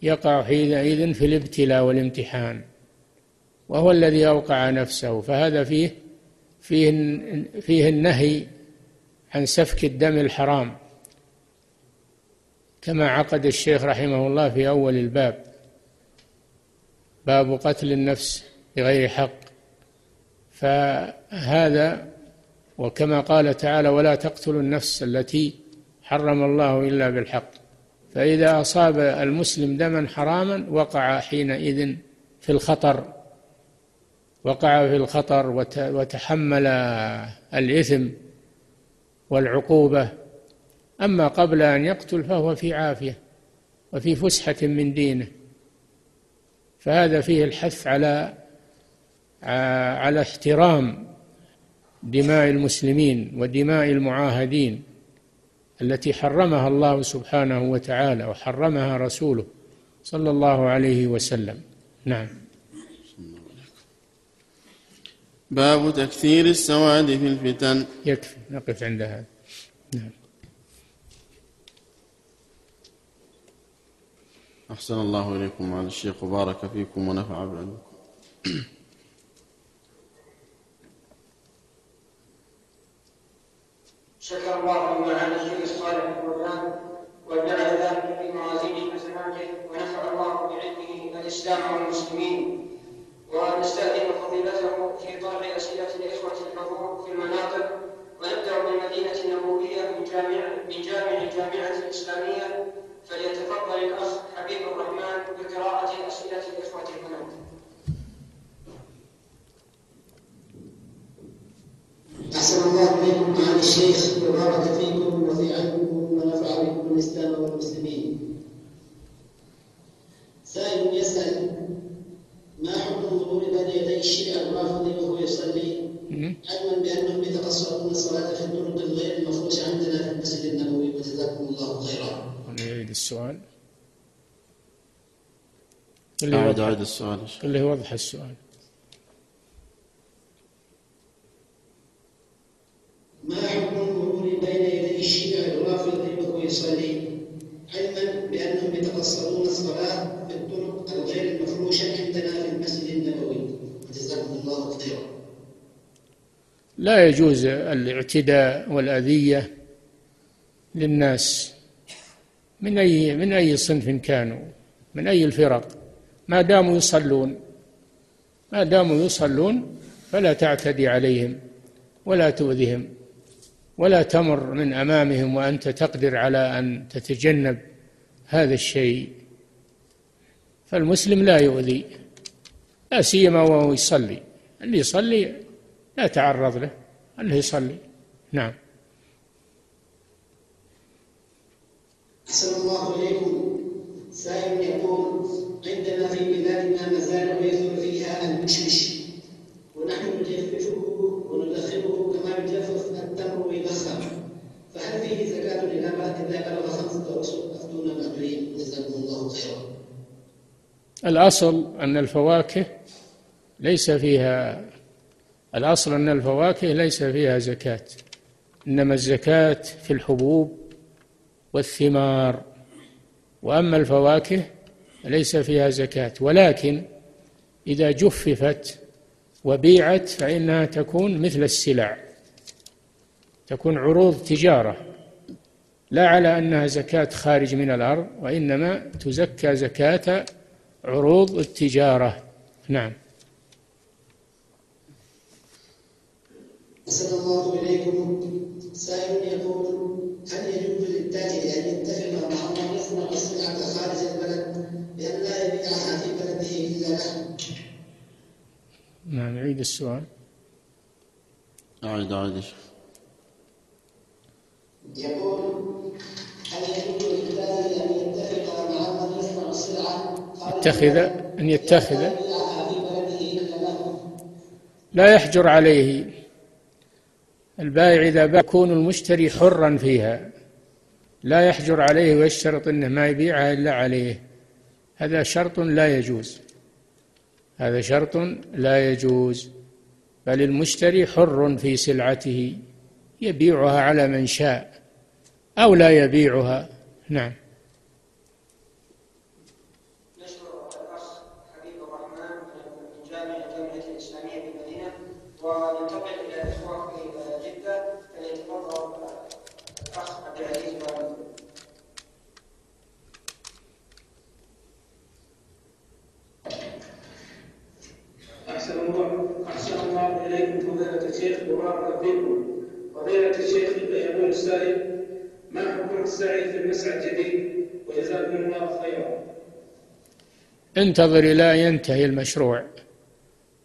يقع حينئذ في الابتلاء والامتحان وهو الذي أوقع نفسه فهذا فيه فيه فيه النهي عن سفك الدم الحرام كما عقد الشيخ رحمه الله في أول الباب باب قتل النفس بغير حق. فهذا وكما قال تعالى ولا تقتلوا النفس التي حرم الله إلا بالحق. فإذا أصاب المسلم دما حراما وقع حينئذ في الخطر. وقع في الخطر وتحمل الإثم والعقوبة. أما قبل أن يقتل فهو في عافية وفي فسحة من دينه. فهذا فيه الحث على على احترام دماء المسلمين ودماء المعاهدين التي حرمها الله سبحانه وتعالى وحرمها رسوله صلى الله عليه وسلم. نعم. باب تكثير السواد في الفتن. يكفي نقف عند هذا. نعم. أحسن الله إليكم على الشيخ وبارك فيكم ونفع بعلمكم شكر الله لمن على الشيء الصالح القرآن وجعل ذلك في موازين حسناته ونفع الله بعلمه الإسلام والمسلمين. ونستأذن فضيلته في طرح أسئلة الإخوة الحضور في المناطق ونبدأ بالمدينة النبوية من جامع من جامع الجامعة الإسلامية فليتفضل الأخ حبيب الرحمن بقراءة أسئلة الإخوة هنا. أحسن الله إليكم معالي الشيخ وبارك فيكم وفي علمكم ونفع بكم الإسلام والمسلمين. سائل يسأل ما حكم ظهور بين يدي الشيعة الرافضي وهو يصلي? علما بأنهم يتقصرون الصلاة في الطرق الغير المفروشة عندنا في المسجد النبوي وجزاكم الله خيرا. نعيد السؤال أعد اللي أعد وضح, السؤال. اللي وضح السؤال ما حكم المرور بين يدي الشيعة الرافضي وهو يصلي علما بأنهم يتقصرون الصلاة في الطرق الغير المفروشة عندنا في المسجد النبوي جزاكم الله خيرا لا يجوز الاعتداء والأذية للناس من أي من أي صنف كانوا من أي الفرق. ما داموا يصلون ما داموا يصلون فلا تعتدي عليهم ولا تؤذهم ولا تمر من أمامهم وأنت تقدر على أن تتجنب هذا الشيء. فالمسلم لا يؤذي لا سيما وهو يصلي. اللي يصلي لا تعرض له اللي يصلي. نعم. أحسن الله إليكم. سائل يقول عندنا في بلادنا مزارع يثمر فيها المشمش. ونحن نجففه وندخنه كما يجفف التمر ويدخن فهل فيه زكاة بلغ إذا بلغ خمسة أشهر أفتونا مأجورين جزاكم الله خيرا. الأصل أن الفواكه ليس فيها الأصل أن الفواكه ليس فيها زكاة إنما الزكاة في الحبوب والثمار. وأما الفواكه ليس فيها زكاة ولكن إذا جففت وبيعت فإنها تكون مثل السلع تكون عروض تجارة. لا على أنها زكاة خارج من الأرض وإنما تزكى زكاة عروض التجارة. نعم. أحسن الله إليكم. سائل يقول هل يجوز للتاجر أن يتفق مع من يصنع السلعة خارج البلد بأن لا يبيعها في بلده إلا له؟ نعم نعيد السؤال. أعد أعد يا شيخ. يقول هل يجوز للتاجر أن يتفق مع من يصنع السلعة خارج يتخذ؟ البلد أن يتخذ؟ بأن لا يبيعها في بلده إلا له. لا يحجر عليه. البائع إذا باع يكون المشتري حرا فيها. لا يحجر عليه ويشترط أنه ما يبيعها إلا عليه. هذا شرط لا يجوز. هذا شرط لا يجوز. بل المشتري حر في سلعته. يبيعها على من شاء أو لا يبيعها. نعم. نشكر الأخ حبيب أحسن الله أحسن الله إليكم الشيخ فيكم الشيخ في المسعى الجديد وجزاكم الله خيرا انتظر إلى أن ينتهي المشروع.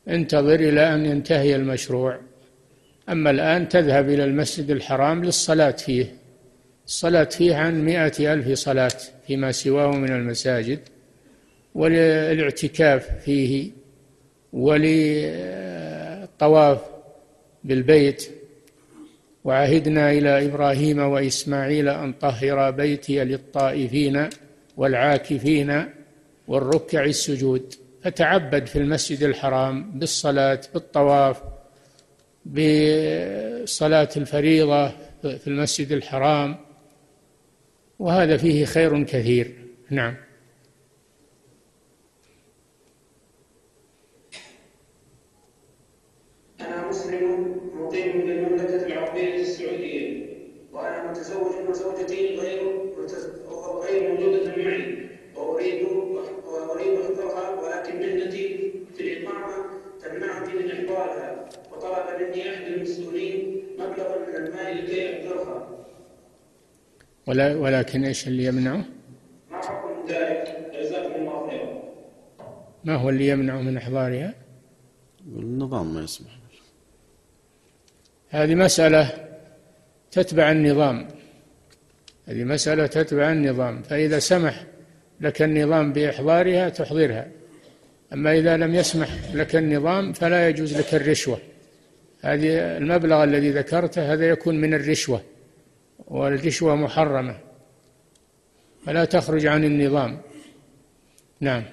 انتظر إلى أن ينتهي المشروع. أما الآن تذهب إلى المسجد الحرام للصلاة فيه. الصلاة فيه عن مئة ألف صلاة فيما سواه من المساجد والاعتكاف فيه وللطواف بالبيت. وعهدنا إلى إبراهيم وإسماعيل أن طهر بيتي للطائفين والعاكفين والركع السجود. فتعبد في المسجد الحرام بالصلاة بالطواف بصلاة الفريضة في المسجد الحرام وهذا فيه خير كثير. نعم. ولا ولكن إيش اللي يمنعه؟ ما هو اللي يمنعه من إحضارها؟ النظام ما يسمح. هذه مسألة تتبع النظام. هذه مسألة تتبع النظام. فإذا سمح لك النظام بإحضارها تحضرها. أما إذا لم يسمح لك النظام فلا يجوز لك الرشوة. هذه المبلغ الذي ذكرته هذا يكون من الرشوة. والرشوة محرمة. فلا تخرج عن النظام. نعم.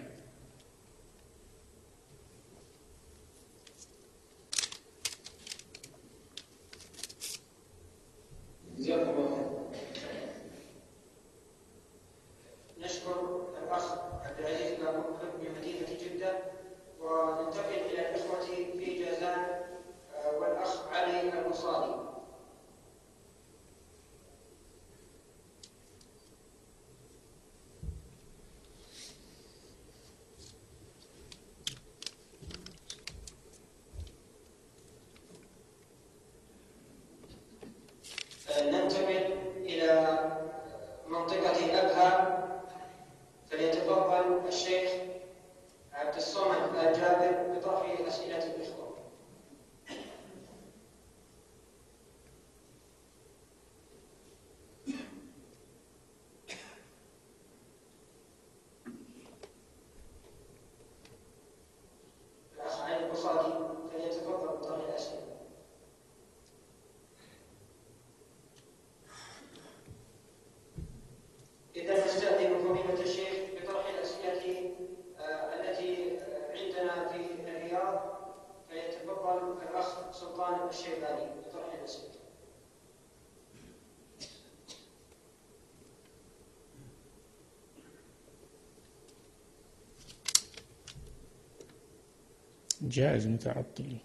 جائز متعطل.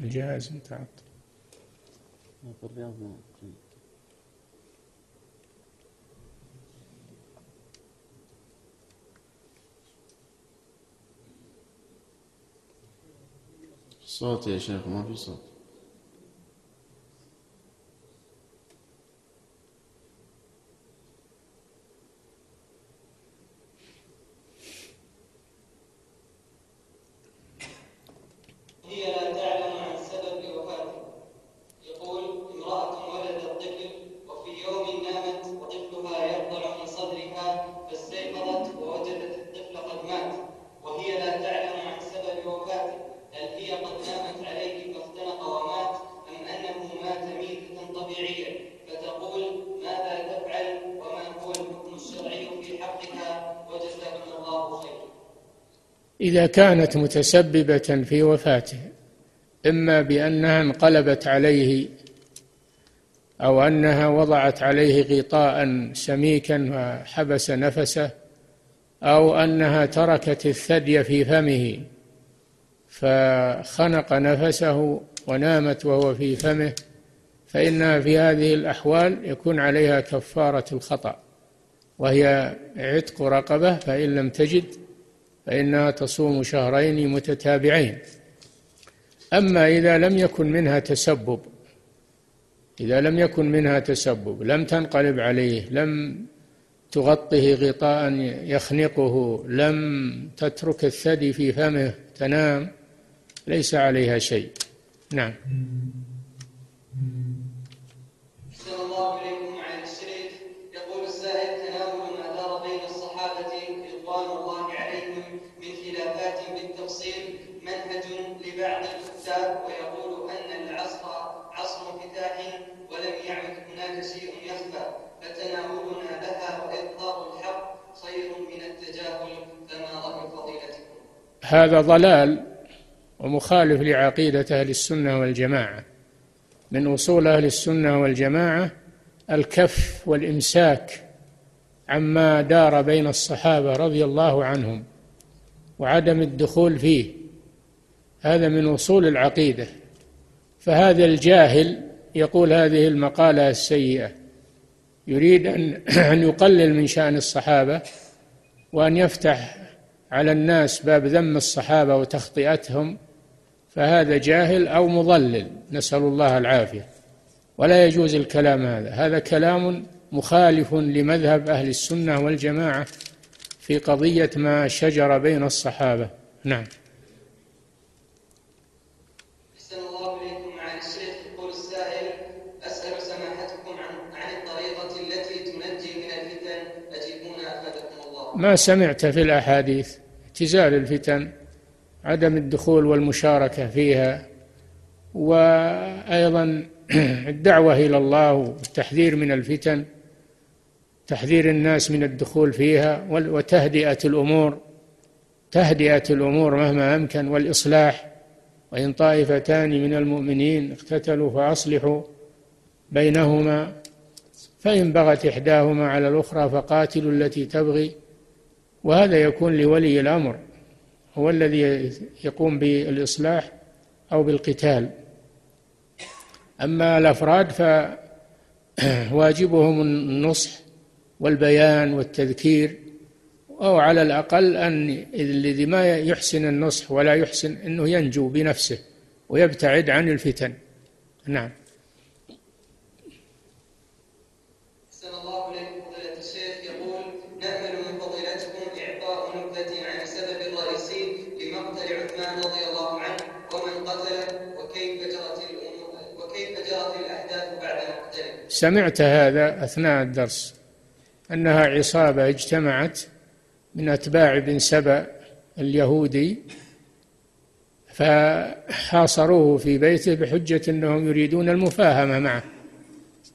الجائز متعطل. في الرياض صوت يا شيخ ما في صوت. إذا كانت متسببة في وفاته إما بأنها انقلبت عليه أو أنها وضعت عليه غطاء سميكا وحبس نفسه أو أنها تركت الثدي في فمه فخنق نفسه ونامت وهو في فمه فإنها في هذه الأحوال يكون عليها كفارة الخطأ وهي عتق رقبة فإن لم تجد فإنها تصوم شهرين متتابعين. أما إذا لم يكن منها تسبب إذا لم يكن منها تسبب لم تنقلب عليه لم تغطه غطاء يخنقه لم تترك الثدي في فمه تنام ليس عليها شيء. نعم. هذا ضلال ومخالف لعقيدة أهل السنة والجماعة. من أصول أهل السنة والجماعة الكف والإمساك عما دار بين الصحابة رضي الله عنهم وعدم الدخول فيه. هذا من أصول العقيدة. فهذا الجاهل يقول هذه المقالة السيئة. يريد أن (clears throat) يقلل من شأن الصحابة وأن يفتح على الناس باب ذم الصحابة وتخطئتهم فهذا جاهل أو مضلل نسأل الله العافية. ولا يجوز الكلام هذا. هذا كلام مخالف لمذهب أهل السنة والجماعة في قضية ما شجر بين الصحابة. نعم. ما سمعت في الأحاديث؟ اعتزال الفتن عدم الدخول والمشاركة فيها وأيضا (clears throat) الدعوة إلى الله والتحذير من الفتن تحذير الناس من الدخول فيها وتهدئة الأمور تهدئة الأمور مهما أمكن والإصلاح. وإن طائفتان من المؤمنين اقتتلوا فأصلحوا بينهما فإن بغت إحداهما على الأخرى فقاتلوا التي تبغي. وهذا يكون لولي الأمر هو الذي يقوم بالإصلاح أو بالقتال. أما الأفراد فواجبهم النصح والبيان والتذكير أو على الأقل أن الذي ما يحسن النصح ولا يحسن أنه ينجو بنفسه ويبتعد عن الفتن. نعم. سمعت هذا أثناء الدرس أنها عصابة اجتمعت من أتباع بن سبأ اليهودي فحاصروه في بيته بحجة أنهم يريدون المفاهمة معه.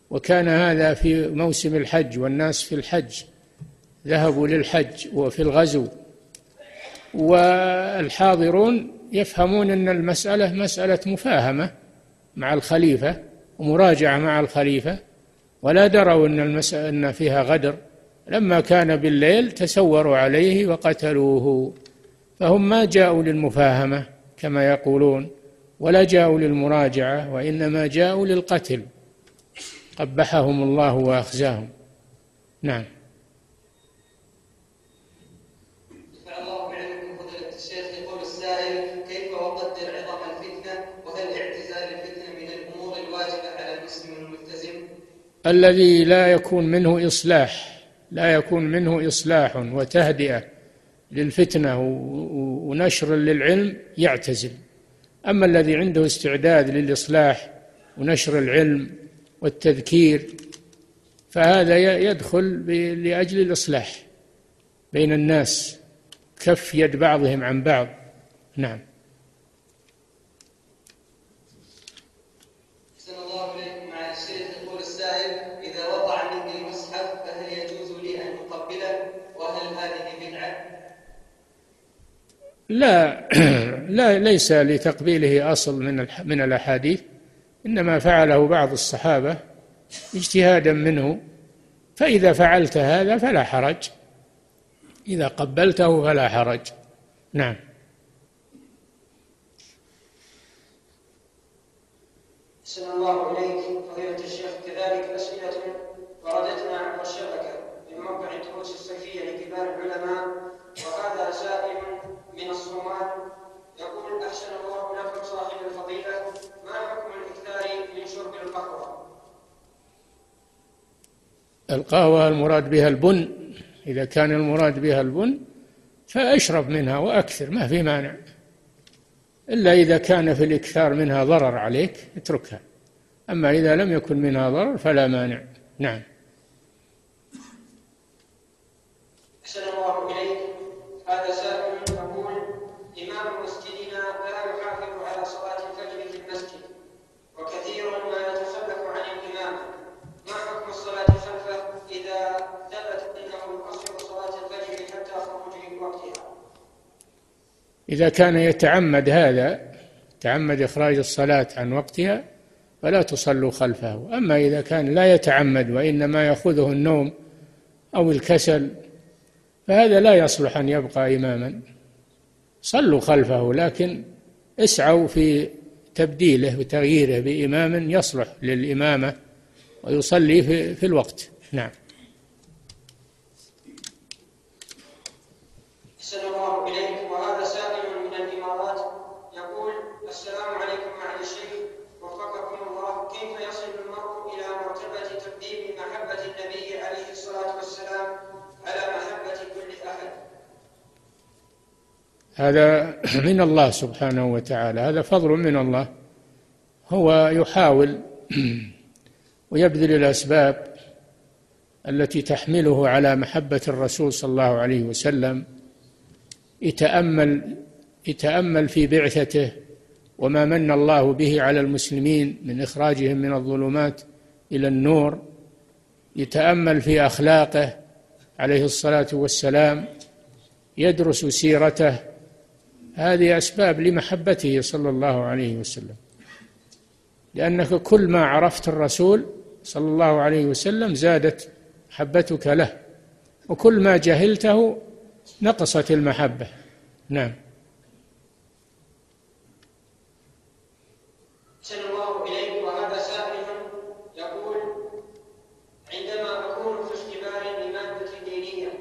وكان هذا في موسم الحج والناس في الحج ذهبوا للحج وفي الغزو. والحاضرون يفهمون أن المسألة مسألة مفاهمة مع الخليفة ومراجعة مع الخليفة ولا دروا أن المسألة أن فيها غدر. لما كان بالليل تسوروا عليه وقتلوه. فهم ما جاءوا للمفاهمة كما يقولون ولا جاءوا للمراجعة وإنما جاءوا للقتل. قبحهم الله وأخزاهم. نعم. الذي لا يكون منه إصلاح لا يكون منه إصلاح وتهدئة للفتنة ونشر للعلم يعتزل. أما الذي عنده استعداد للإصلاح ونشر العلم والتذكير فهذا يدخل لأجل الإصلاح بين الناس كف يد بعضهم عن بعض. نعم. لا (clears throat) لا ليس لتقبيله أصل من من الأحاديث إنما فعله بعض الصحابة اجتهادا منه فإذا فعلت هذا فلا حرج إذا قبلته فلا حرج. نعم. أحسن الله إليك فضيلة الشيخ. كذلك أسئلة وردتنا عبر الشبكة من موقع الدروس الصيفية لكبار العلماء وهذا سائل من الصومال. يقول أحسن الله لكم صاحب الفضيلة ما حكم الإكثار من شرب القهوة؟ القهوة المراد بها البن. إذا كان المراد بها البن فأشرب منها وأكثر ما في مانع. إلا إذا كان في الإكثار منها ضرر عليك اتركها. أما إذا لم يكن منها ضرر فلا مانع. نعم. أحسن الله إليك. هذا سائل إمام مسجدنا لا يحافظ على صلاة الفجر في المسجد وكثيرا ما يتخلف عن ما حكم الصلاة خلفه إذا ثبت أنه يقصر صلاة الفجر حتى إذا كان يتعمد هذا تعمد إخراج الصلاة عن وقتها فلا تصلوا خلفه. أما إذا كان لا يتعمد وإنما يأخذه النوم أو الكسل فهذا لا يصلح أن يبقى إماما. صلوا خلفه لكن اسعوا في تبديله وتغييره بإمام يصلح للإمامة ويصلي في, في الوقت. نعم. هذا من الله سبحانه وتعالى هذا فضل من الله. هو يحاول ويبذل الأسباب التي تحمله على محبة الرسول صلى الله عليه وسلم. يتأمل يتأمل في بعثته وما من الله به على المسلمين من إخراجهم من الظلمات إلى النور. يتأمل في أخلاقه عليه الصلاة والسلام. يدرس سيرته هذه أسباب لمحبته صلى الله عليه وسلم. لأنك كل ما عرفت الرسول صلى الله عليه وسلم زادت محبتك له وكل ما جهلته نقصت المحبة. نعم أحسن الله إليك وهذا سائل يقول عندما أكون في اختبار لمادة دينية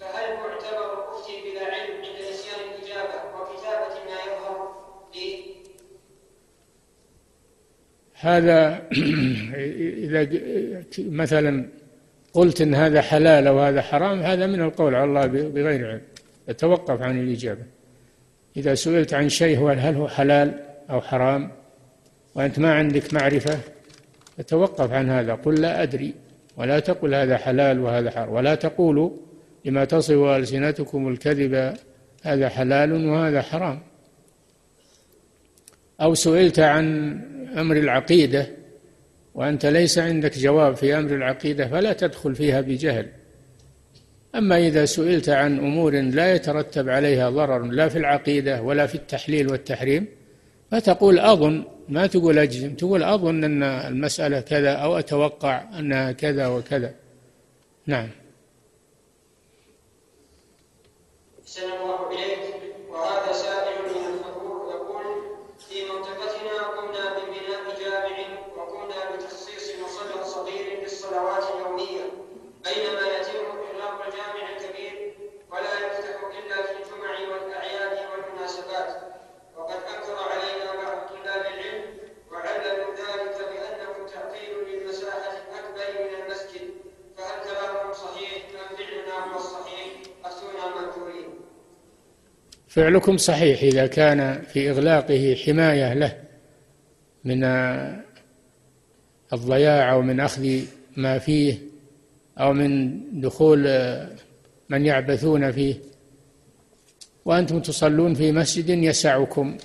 فهل أعتبر أفتي بلا علم عند نسيان الإجابة وكتابة ما يظهر لي؟ هذا (clears throat) إذا مثلا قلت إن هذا حلال أو هذا حرام هذا من القول على الله بغير علم. يتوقف عن الإجابة. إذا سئلت عن شيء هل هو حلال أو حرام وأنت ما عندك معرفة فتوقف عن هذا. قل لا أدري ولا تقل هذا حلال وهذا حرام. ولا تقولوا لما تصف ألسنتكم الكذب هذا حلال وهذا حرام. أو سئلت عن أمر العقيدة وأنت ليس عندك جواب في أمر العقيدة فلا تدخل فيها بجهل. أما إذا سئلت عن أمور لا يترتب عليها ضرر لا في العقيدة ولا في التحليل والتحريم فتقول أظن ما تقول أجزم تقول أظن أن المسألة كذا أو أتوقع أنها كذا وكذا. نعم. إليك فعلكم صحيح إذا كان في إغلاقه حماية له من الضياع أو من أخذ ما فيه أو من دخول من يعبثون فيه. وأنتم تصلون في مسجد يسعكم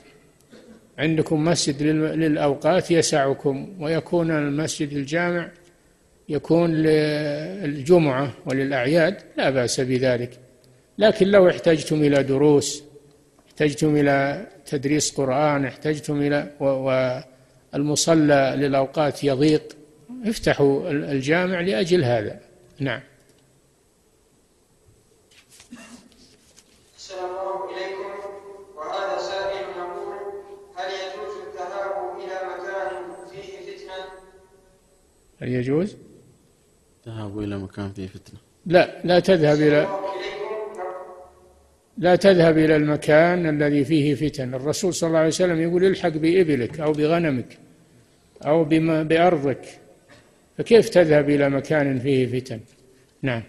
عندكم مسجد للأوقات يسعكم ويكون المسجد الجامع يكون للجمعة وللأعياد لا بأس بذلك. لكن لو احتجتم إلى دروس احتجتم إلى تدريس قرآن احتجتم إلى والمصلى للأوقات يضيق. افتحوا الجامع لأجل هذا. نعم. السلام الله إليكم وهذا سائل يقول هل يجوز الذهاب إلى مكان فيه فتنة؟ هل يجوز؟ ذهبوا إلى مكان فيه فتنة. لا لا تذهب إلى لا تذهب إلى المكان الذي فيه فتن. الرسول صلى الله عليه وسلم يقول الحق بإبلك أو بغنمك أو بما بأرضك. فكيف تذهب إلى مكان فيه فتن؟ نعم؟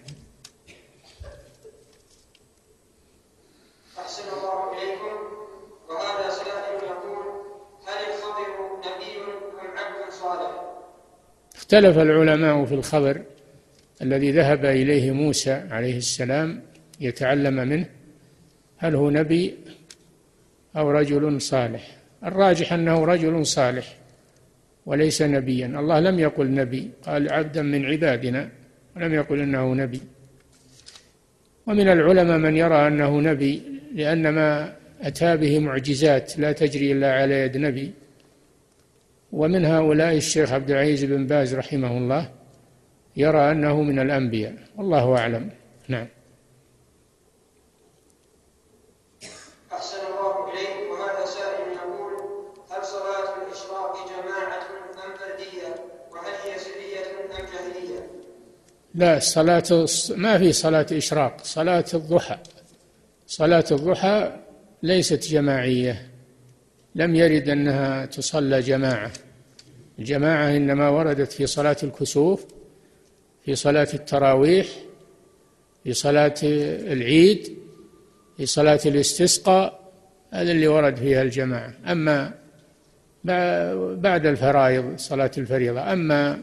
اختلف العلماء في الخبر الذي ذهب إليه موسى عليه السلام يتعلم منه. هل هو نبي أو رجل صالح؟ الراجح أنه رجل صالح وليس نبيا. الله لم يقل نبي قال عبدا من عبادنا ولم يقل إنه نبي. ومن العلماء من يرى أنه نبي لأن ما أتى به معجزات لا تجري إلا على يد نبي. ومن هؤلاء الشيخ عبد العزيز بن باز رحمه الله يرى أنه من الأنبياء والله أعلم. نعم أحسن الله إليك وهذا سائل يقول هل صلاة الإشراق جماعة أم فردية؟ وهل هي سرية أم جهرية؟ لا صلاة ما في صلاة إشراق صلاة الضحى. صلاة الضحى ليست جماعية. لم يرد أنها تصلى جماعة. الجماعة إنما وردت في صلاة الكسوف في صلاة التراويح في صلاة العيد في صلاة الاستسقاء هذا اللي ورد فيها الجماعة. أما بعد الفرائض صلاة الفريضة. أما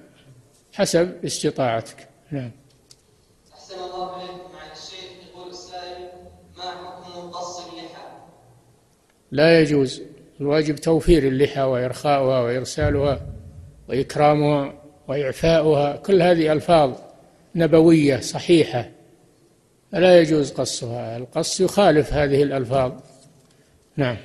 حسب استطاعتك. نعم. أحسن الله إليكم عن الشيخ. يقول السائل ما حكم قص اللحى؟ لا يجوز. الواجب توفير اللحى وإرخاؤها وإرسالها وإكرامها وإعفاؤها. كل هذه ألفاظ نبوية صحيحة. فلا يجوز قصها. القص يخالف هذه الألفاظ. نعم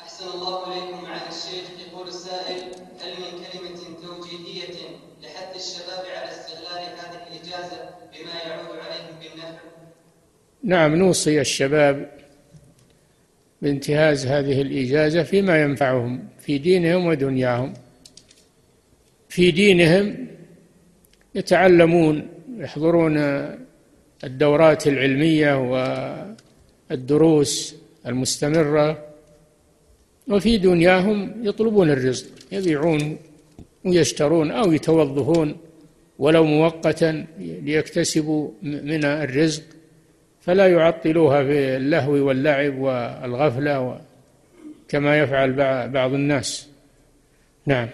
أحسن الله إليكم عن الشيخ يقول السائل هل من كلمة توجيهية لحث الشباب على استغلال هذه الإجازة بما يعود عليهم بالنفع؟ نعم نوصي الشباب بانتهاز هذه الإجازة فيما ينفعهم في دينهم ودنياهم. في دينهم يتعلمون يحضرون الدورات العلمية والدروس المستمرة وفي دنياهم يطلبون الرزق يبيعون ويشترون أو يتوظفون ولو مؤقتا ليكتسبوا من الرزق. فلا يعطلوها في اللهو واللعب والغفلة كما يفعل بعض الناس نعم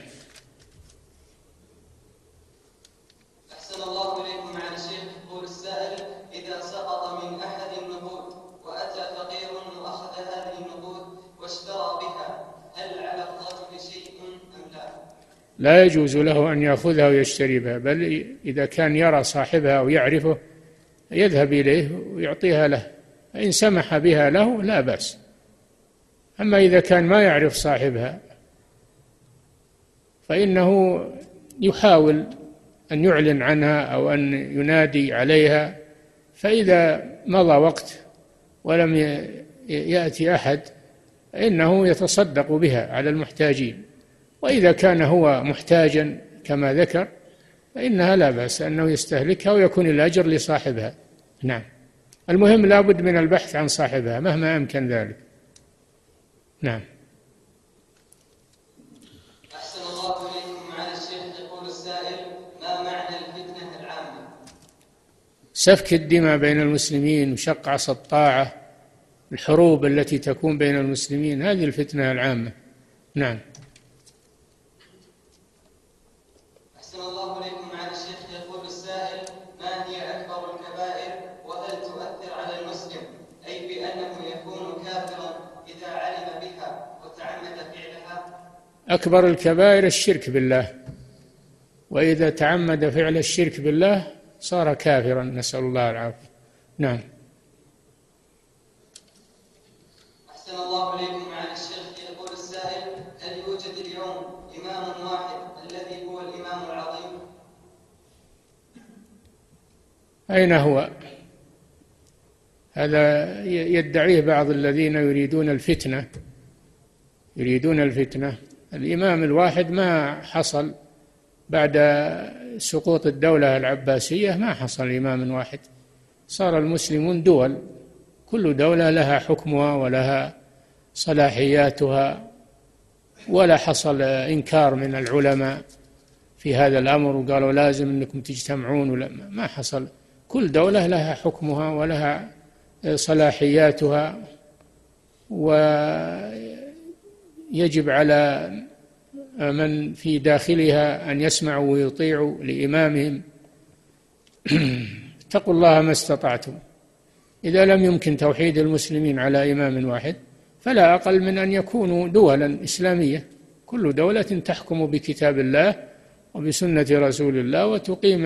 أحسن الله إليكم عن الشيخ يقول السائل إذا سقط من أحد النقود وأتى فقير وأخذ هذه النقود واشترى بها هل على الرجل شيء أم لا؟ لا يجوز له أن يأخذها ويشتري بها بل إذا كان يرى صاحبها ويعرفه يذهب إليه ويعطيها له. فإن سمح بها له لا بأس. أما إذا كان ما يعرف صاحبها فإنه يحاول أن يعلن عنها أو أن ينادي عليها. فإذا مضى وقت ولم يأتي أحد فإنه يتصدق بها على المحتاجين. وإذا كان هو محتاجا كما ذكر فإنها لا بأس أنه يستهلكها ويكون الأجر لصاحبها. نعم. المهم لابد من البحث عن صاحبها مهما أمكن ذلك. نعم. أحسن الله إليكم عن الشيخ يقول السائل ما معنى الفتنة العامة؟ سفك الدماء بين المسلمين وشق عصا الطاعة الحروب التي تكون بين المسلمين هذه الفتنة العامة. نعم. أكبر الكبائر الشرك بالله. وإذا تعمد فعل الشرك بالله صار كافرا. نسأل الله العافية. نعم. أحسن الله عن الشيخ. يقول السائل هل يوجد اليوم إمام واحد الذي هو الإمام العظيم؟ أين هو؟ هذا يدعيه بعض الذين يريدون الفتنة. يريدون الفتنة. الإمام الواحد ما حصل بعد سقوط الدولة العباسية ما حصل إمام واحد. صار المسلمون دول كل دولة لها حكمها ولها صلاحياتها ولا حصل إنكار من العلماء في هذا الأمر وقالوا لازم أنكم تجتمعون ولا ما حصل. كل دولة لها حكمها ولها صلاحياتها و يجب على من في داخلها أن يسمعوا ويطيعوا لإمامهم. (clears throat) اتقوا الله ما استطعتم. إذا لم يمكن توحيد المسلمين على إمام واحد فلا أقل من أن يكونوا دولا إسلامية. كل دولة تحكم بكتاب الله وبسنة رسول الله وتقيم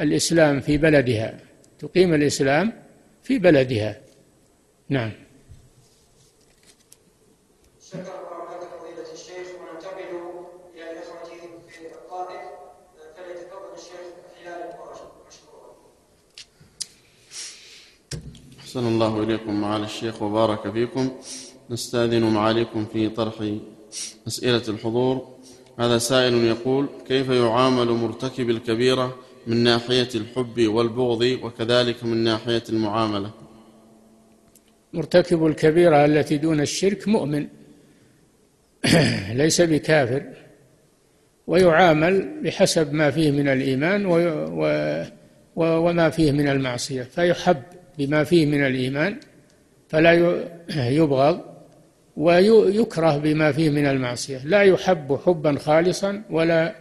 الإسلام في بلدها. تقيم الإسلام في بلدها. نعم. أحسن الله إليكم معالي الشيخ وبارك فيكم. نستأذن معاليكم في طرح أسئلة الحضور. هذا سائل يقول كيف يعامل مرتكب الكبيرة من ناحية الحب والبغض وكذلك من ناحية المعاملة؟ مرتكب الكبيرة التي دون الشرك مؤمن (clears throat) ليس بكافر ويعامل بحسب ما فيه من الإيمان وما فيه من المعصية فيحب. بما فيه من الإيمان فلا يبغض ويكره بما فيه من المعصية. لا يحب حبا خالصا ولا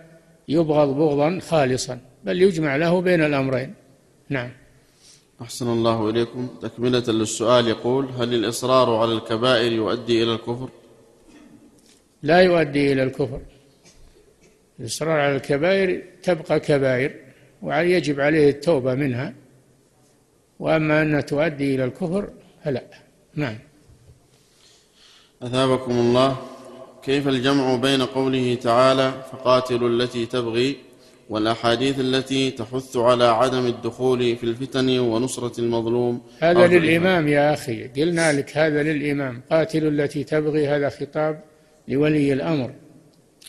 يبغض بغضا خالصا بل يجمع له بين الأمرين. نعم. أحسن الله إليكم. تكملة للسؤال يقول هل الإصرار على الكبائر يؤدي إلى الكفر؟ لا يؤدي إلى الكفر. الإصرار على الكبائر تبقى كبائر ويجب عليه التوبة منها. وأما أنها تؤدي إلى الكفر فلا. نعم. أثابكم الله. كيف الجمع بين قوله تعالى فقاتلوا التي تبغي والأحاديث التي تحث على عدم الدخول في الفتن ونصرة المظلوم هذا للإمام يا أخي. قلنا لك هذا للإمام. قاتلوا التي تبغي هذا خطاب لولي الأمر.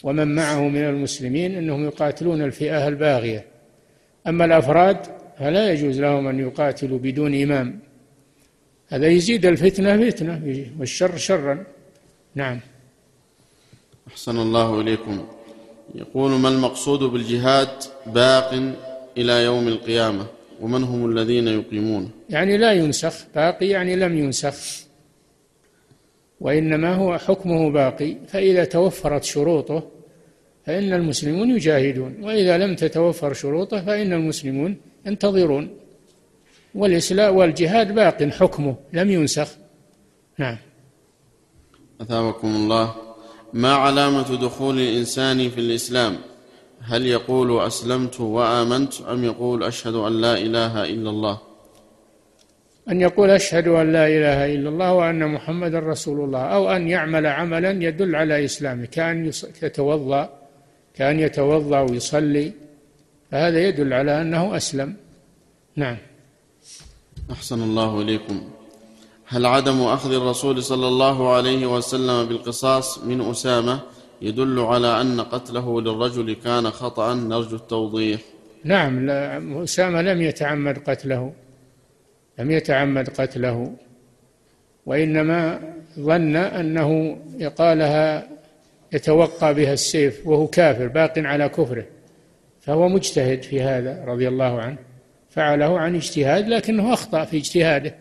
ومن معه من المسلمين أنهم يقاتلون الفئة الباغية. أما الأفراد فلا يجوز لهم أن يقاتلوا بدون إمام. هذا يزيد الفتنة فتنة والشر شرا. نعم. أحسن الله إليكم. يقول ما المقصود بالجهاد باق إلى يوم القيامة؟ ومن هم الذين يقيمون؟ يعني لا ينسخ. باقي يعني لم ينسخ. وإنما هو حكمه باقي. فإذا توفرت شروطه فإن المسلمون يجاهدون. وإذا لم تتوفر شروطه فإن المسلمون ينتظرون. والإسلام والجهاد باق حكمه لم ينسخ. نعم. أثابكم الله. ما علامة دخول الإنسان في الإسلام؟ هل يقول أسلمت وآمنت أم يقول أشهد أن لا إله إلا الله؟ أن يقول أشهد أن لا إله إلا الله وأن محمد رسول الله أو أن يعمل عملا يدل على إسلامه كأن يتوضأ كأن يتوضأ ويصلي. فهذا يدل على أنه أسلم. نعم. أحسن الله إليكم. هل عدم أخذ الرسول صلى الله عليه وسلم بالقصاص من أسامة يدل على أن قتله للرجل كان خطأ؟ نرجو التوضيح. نعم لا أسامة لم يتعمد قتله لم يتعمد قتله وإنما ظن أنه قالها يتوقى بها السيف وهو كافر باق على كفره. فهو مجتهد في هذا رضي الله عنه فعله عن اجتهاد لكنه أخطأ في اجتهاده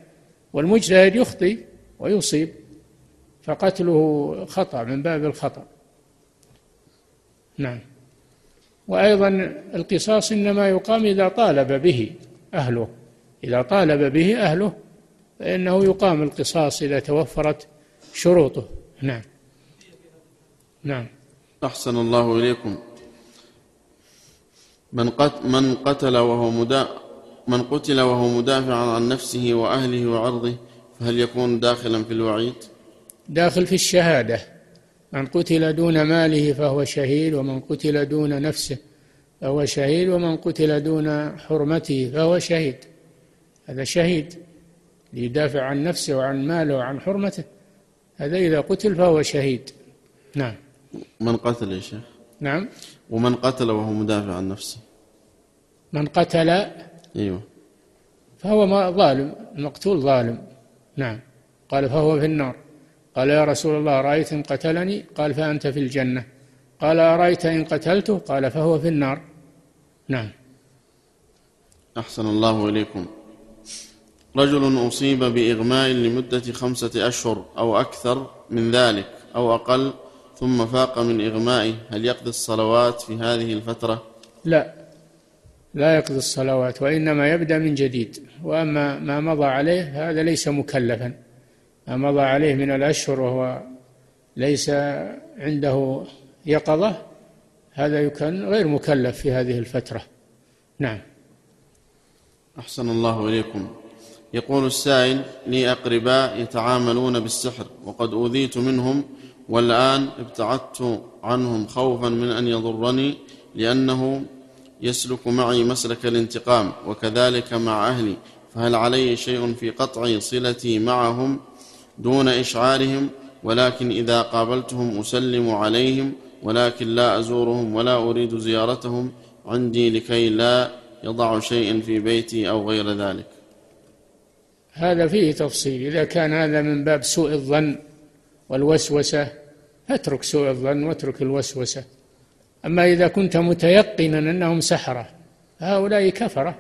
والمجتهد يخطئ ويصيب فقتله خطأ من باب الخطأ. نعم. وأيضا القصاص إنما يقام إذا طالب به أهله إذا طالب به أهله فإنه يقام القصاص إذا توفرت شروطه. نعم. نعم. أحسن الله إليكم. من قتل, من قتل وهو مدا من قتل وهو مدافع عن نفسه وأهله وعرضه فهل يكون داخلا في الوعيد؟ داخل في الشهادة. من قتل دون ماله فهو شهيد ومن قتل دون نفسه فهو شهيد ومن قتل دون حرمته فهو شهيد. هذا شهيد ليدافع عن نفسه وعن ماله وعن حرمته. هذا إذا قتل فهو شهيد. نعم. من قتل يا شيخ؟ نعم. ومن قتل وهو مدافع عن نفسه. من قتل أيوه. فهو ظالم المقتول ظالم. نعم. قال فهو في النار. قال يا رسول الله رأيت إن قتلني؟ قال فأنت في الجنة. قال أرأيت إن قتلته؟ قال فهو في النار. نعم. أحسن الله إليكم. رجل أصيب بإغماء لمدة خمسة أشهر أو أكثر من ذلك أو أقل ثم فاق من إغمائه. هل يقضي الصلوات في هذه الفترة؟ لا. لا يقضي الصلوات وإنما يبدأ من جديد. وأما ما مضى عليه هذا ليس مكلفا. ما مضى عليه من الأشهر وهو ليس عنده يقظة هذا يكون غير مكلف في هذه الفترة. نعم. أحسن الله إليكم. يقول السائل لي أقرباء يتعاملون بالسحر وقد أوذيت منهم والآن ابتعدت عنهم خوفا من أن يضرني لأنه يسلك معي مسلك الانتقام وكذلك مع أهلي فهل علي شيء في قطع صلتي معهم دون إشعارهم؟ ولكن إذا قابلتهم أسلم عليهم ولكن لا أزورهم ولا أريد زيارتهم عندي لكي لا يضع شيء في بيتي أو غير ذلك. هذا فيه تفصيل. إذا كان هذا من باب سوء الظن والوسوسة اترك سوء الظن واترك الوسوسة. أما إذا كنت متيقنا أنهم سحرة هؤلاء كفرة.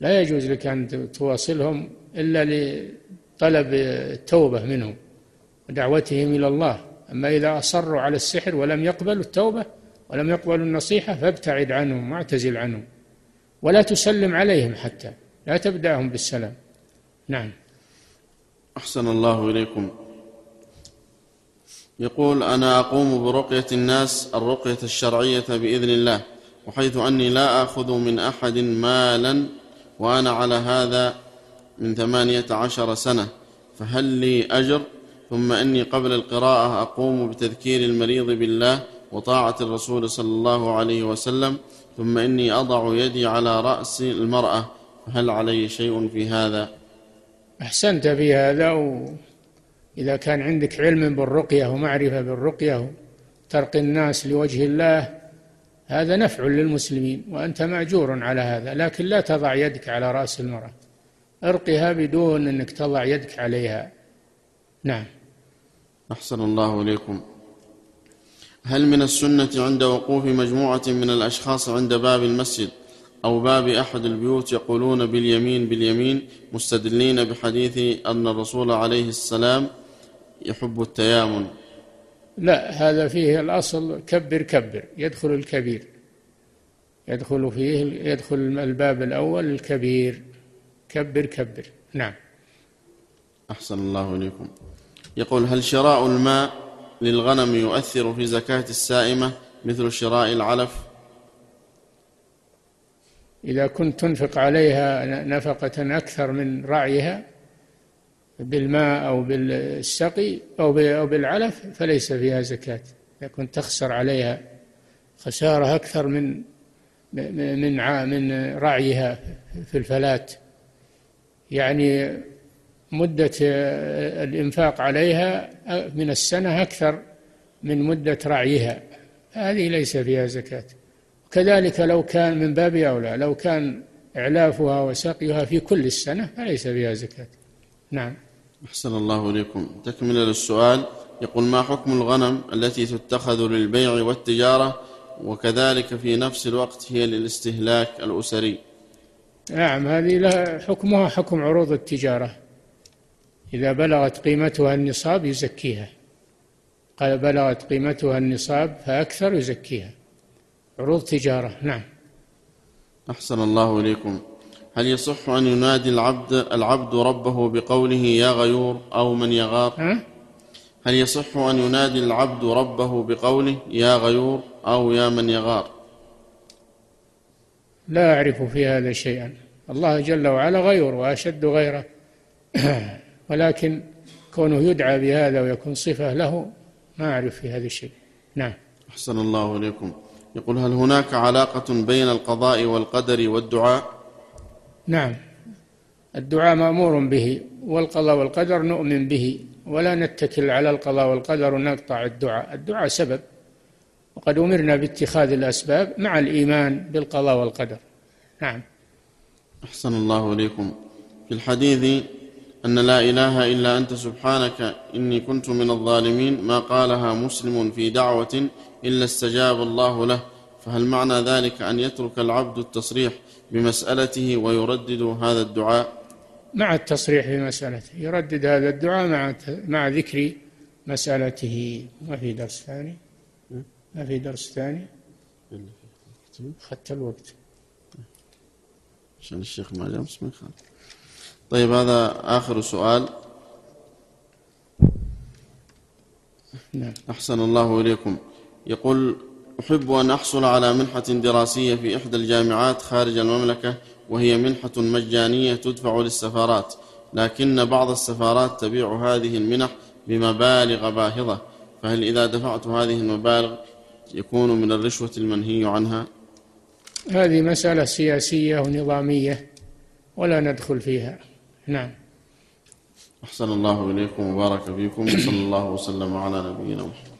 لا يجوز لك أن تواصلهم إلا لطلب التوبة منهم ودعوتهم إلى الله. أما إذا أصروا على السحر ولم يقبلوا التوبة ولم يقبلوا النصيحة فابتعد عنهم واعتزل عنهم ولا تسلم عليهم حتى لا تبدأهم بالسلام. نعم. أحسن الله إليكم. يقول أنا أقوم برقية الناس الرقية الشرعية بإذن الله وحيث أني لا آخذ من أحد مالا وأنا على هذا من ثمانية عشر سنة. فهل لي أجر؟ ثم إني قبل القراءة أقوم بتذكير المريض بالله وطاعة الرسول صلى الله عليه وسلم ثم إني أضع يدي على رأس المرأة هل علي شيء في هذا؟ أحسنت في هذا إذا كان عندك علم بالرقية ومعرفة بالرقية ترقي الناس لوجه الله هذا نفع للمسلمين وأنت مأجور على هذا لكن لا تضع يدك على رأس المرأة. أرقها بدون أنك تضع يدك عليها. نعم. أحسن الله إليكم. هل من السنة عند وقوف مجموعة من الأشخاص عند باب المسجد؟ أو باب أحد البيوت يقولون باليمين باليمين مستدلين بحديث أن الرسول عليه السلام يحب التيامن. لا هذا فيه الأصل كبر كبر يدخل الكبير. يدخل فيه يدخل الباب الأول الكبير. كبر كبر. نعم. أحسن الله إليكم. يقول هل شراء الماء للغنم يؤثر في زكاة السائمة مثل شراء العلف؟ إذا كنت تنفق عليها نفقة أكثر من رعيها بالماء أو بالسقي أو بالعلف فليس فيها زكاة. إذا كنت تخسر عليها خسارة أكثر من من من رعيها في الفلاة يعني مدة الإنفاق عليها من السنة أكثر من مدة رعيها. هذه ليس فيها زكاة. كذلك لو كان من باب أولى لو كان إعلافها وسقيها في كل السنة فليس فيها زكاة. نعم. أحسن الله إليكم. تكمل للسؤال. يقول ما حكم الغنم التي تتخذ للبيع والتجارة وكذلك في نفس الوقت هي للاستهلاك الأسري؟ نعم هذه لها حكمها حكم عروض التجارة. إذا بلغت قيمتها النصاب يزكيها. قال بلغت قيمتها النصاب فأكثر يزكيها. عروض تجارة. نعم. أحسن الله إليكم. هل يصح أن ينادي العبد العبد ربه بقوله يا غيور أو من يغار؟ ها؟ هل يصح أن ينادي العبد ربه بقوله يا غيور أو يا من يغار؟ لا أعرف في هذا شيئا. الله جل وعلا غيور وأشد غيره. (clears throat) ولكن كونه يدعى بهذا ويكون صفة له ما أعرف في هذا الشيء. نعم. أحسن الله إليكم. يقول هل هناك علاقة بين القضاء والقدر والدعاء؟ نعم. الدعاء مأمور به والقضاء والقدر نؤمن به ولا نتكل على القضاء والقدر ونقطع الدعاء. الدعاء سبب. وقد أمرنا باتخاذ الأسباب مع الإيمان بالقضاء والقدر. نعم. أحسن الله إليكم. في الحديث أن لا إله إلا أنت سبحانك إني كنت من الظالمين ما قالها مسلم في دعوة إلا استجاب الله له فهل معنى ذلك أن يترك العبد التصريح بمسألته ويردد هذا الدعاء؟ مع التصريح بمسألته يردد هذا الدعاء مع مع ذكر مسألته. ما في درس ثاني؟ ما في درس ثاني؟ أخذت الوقت. عشان الشيخ ما جاء بسم الله طيب هذا آخر سؤال. نعم. أحسن الله إليكم. يقول أحب أن أحصل على منحة دراسية في إحدى الجامعات خارج المملكة وهي منحة مجانية تدفع للسفارات لكن بعض السفارات تبيع هذه المنح بمبالغ باهظة. فهل إذا دفعت هذه المبالغ يكون من الرشوة المنهي عنها؟ هذه مسألة سياسية ونظامية ولا ندخل فيها. نعم. أحسن الله إليكم وبارك فيكم وصلى الله وسلم على نبينا محمد.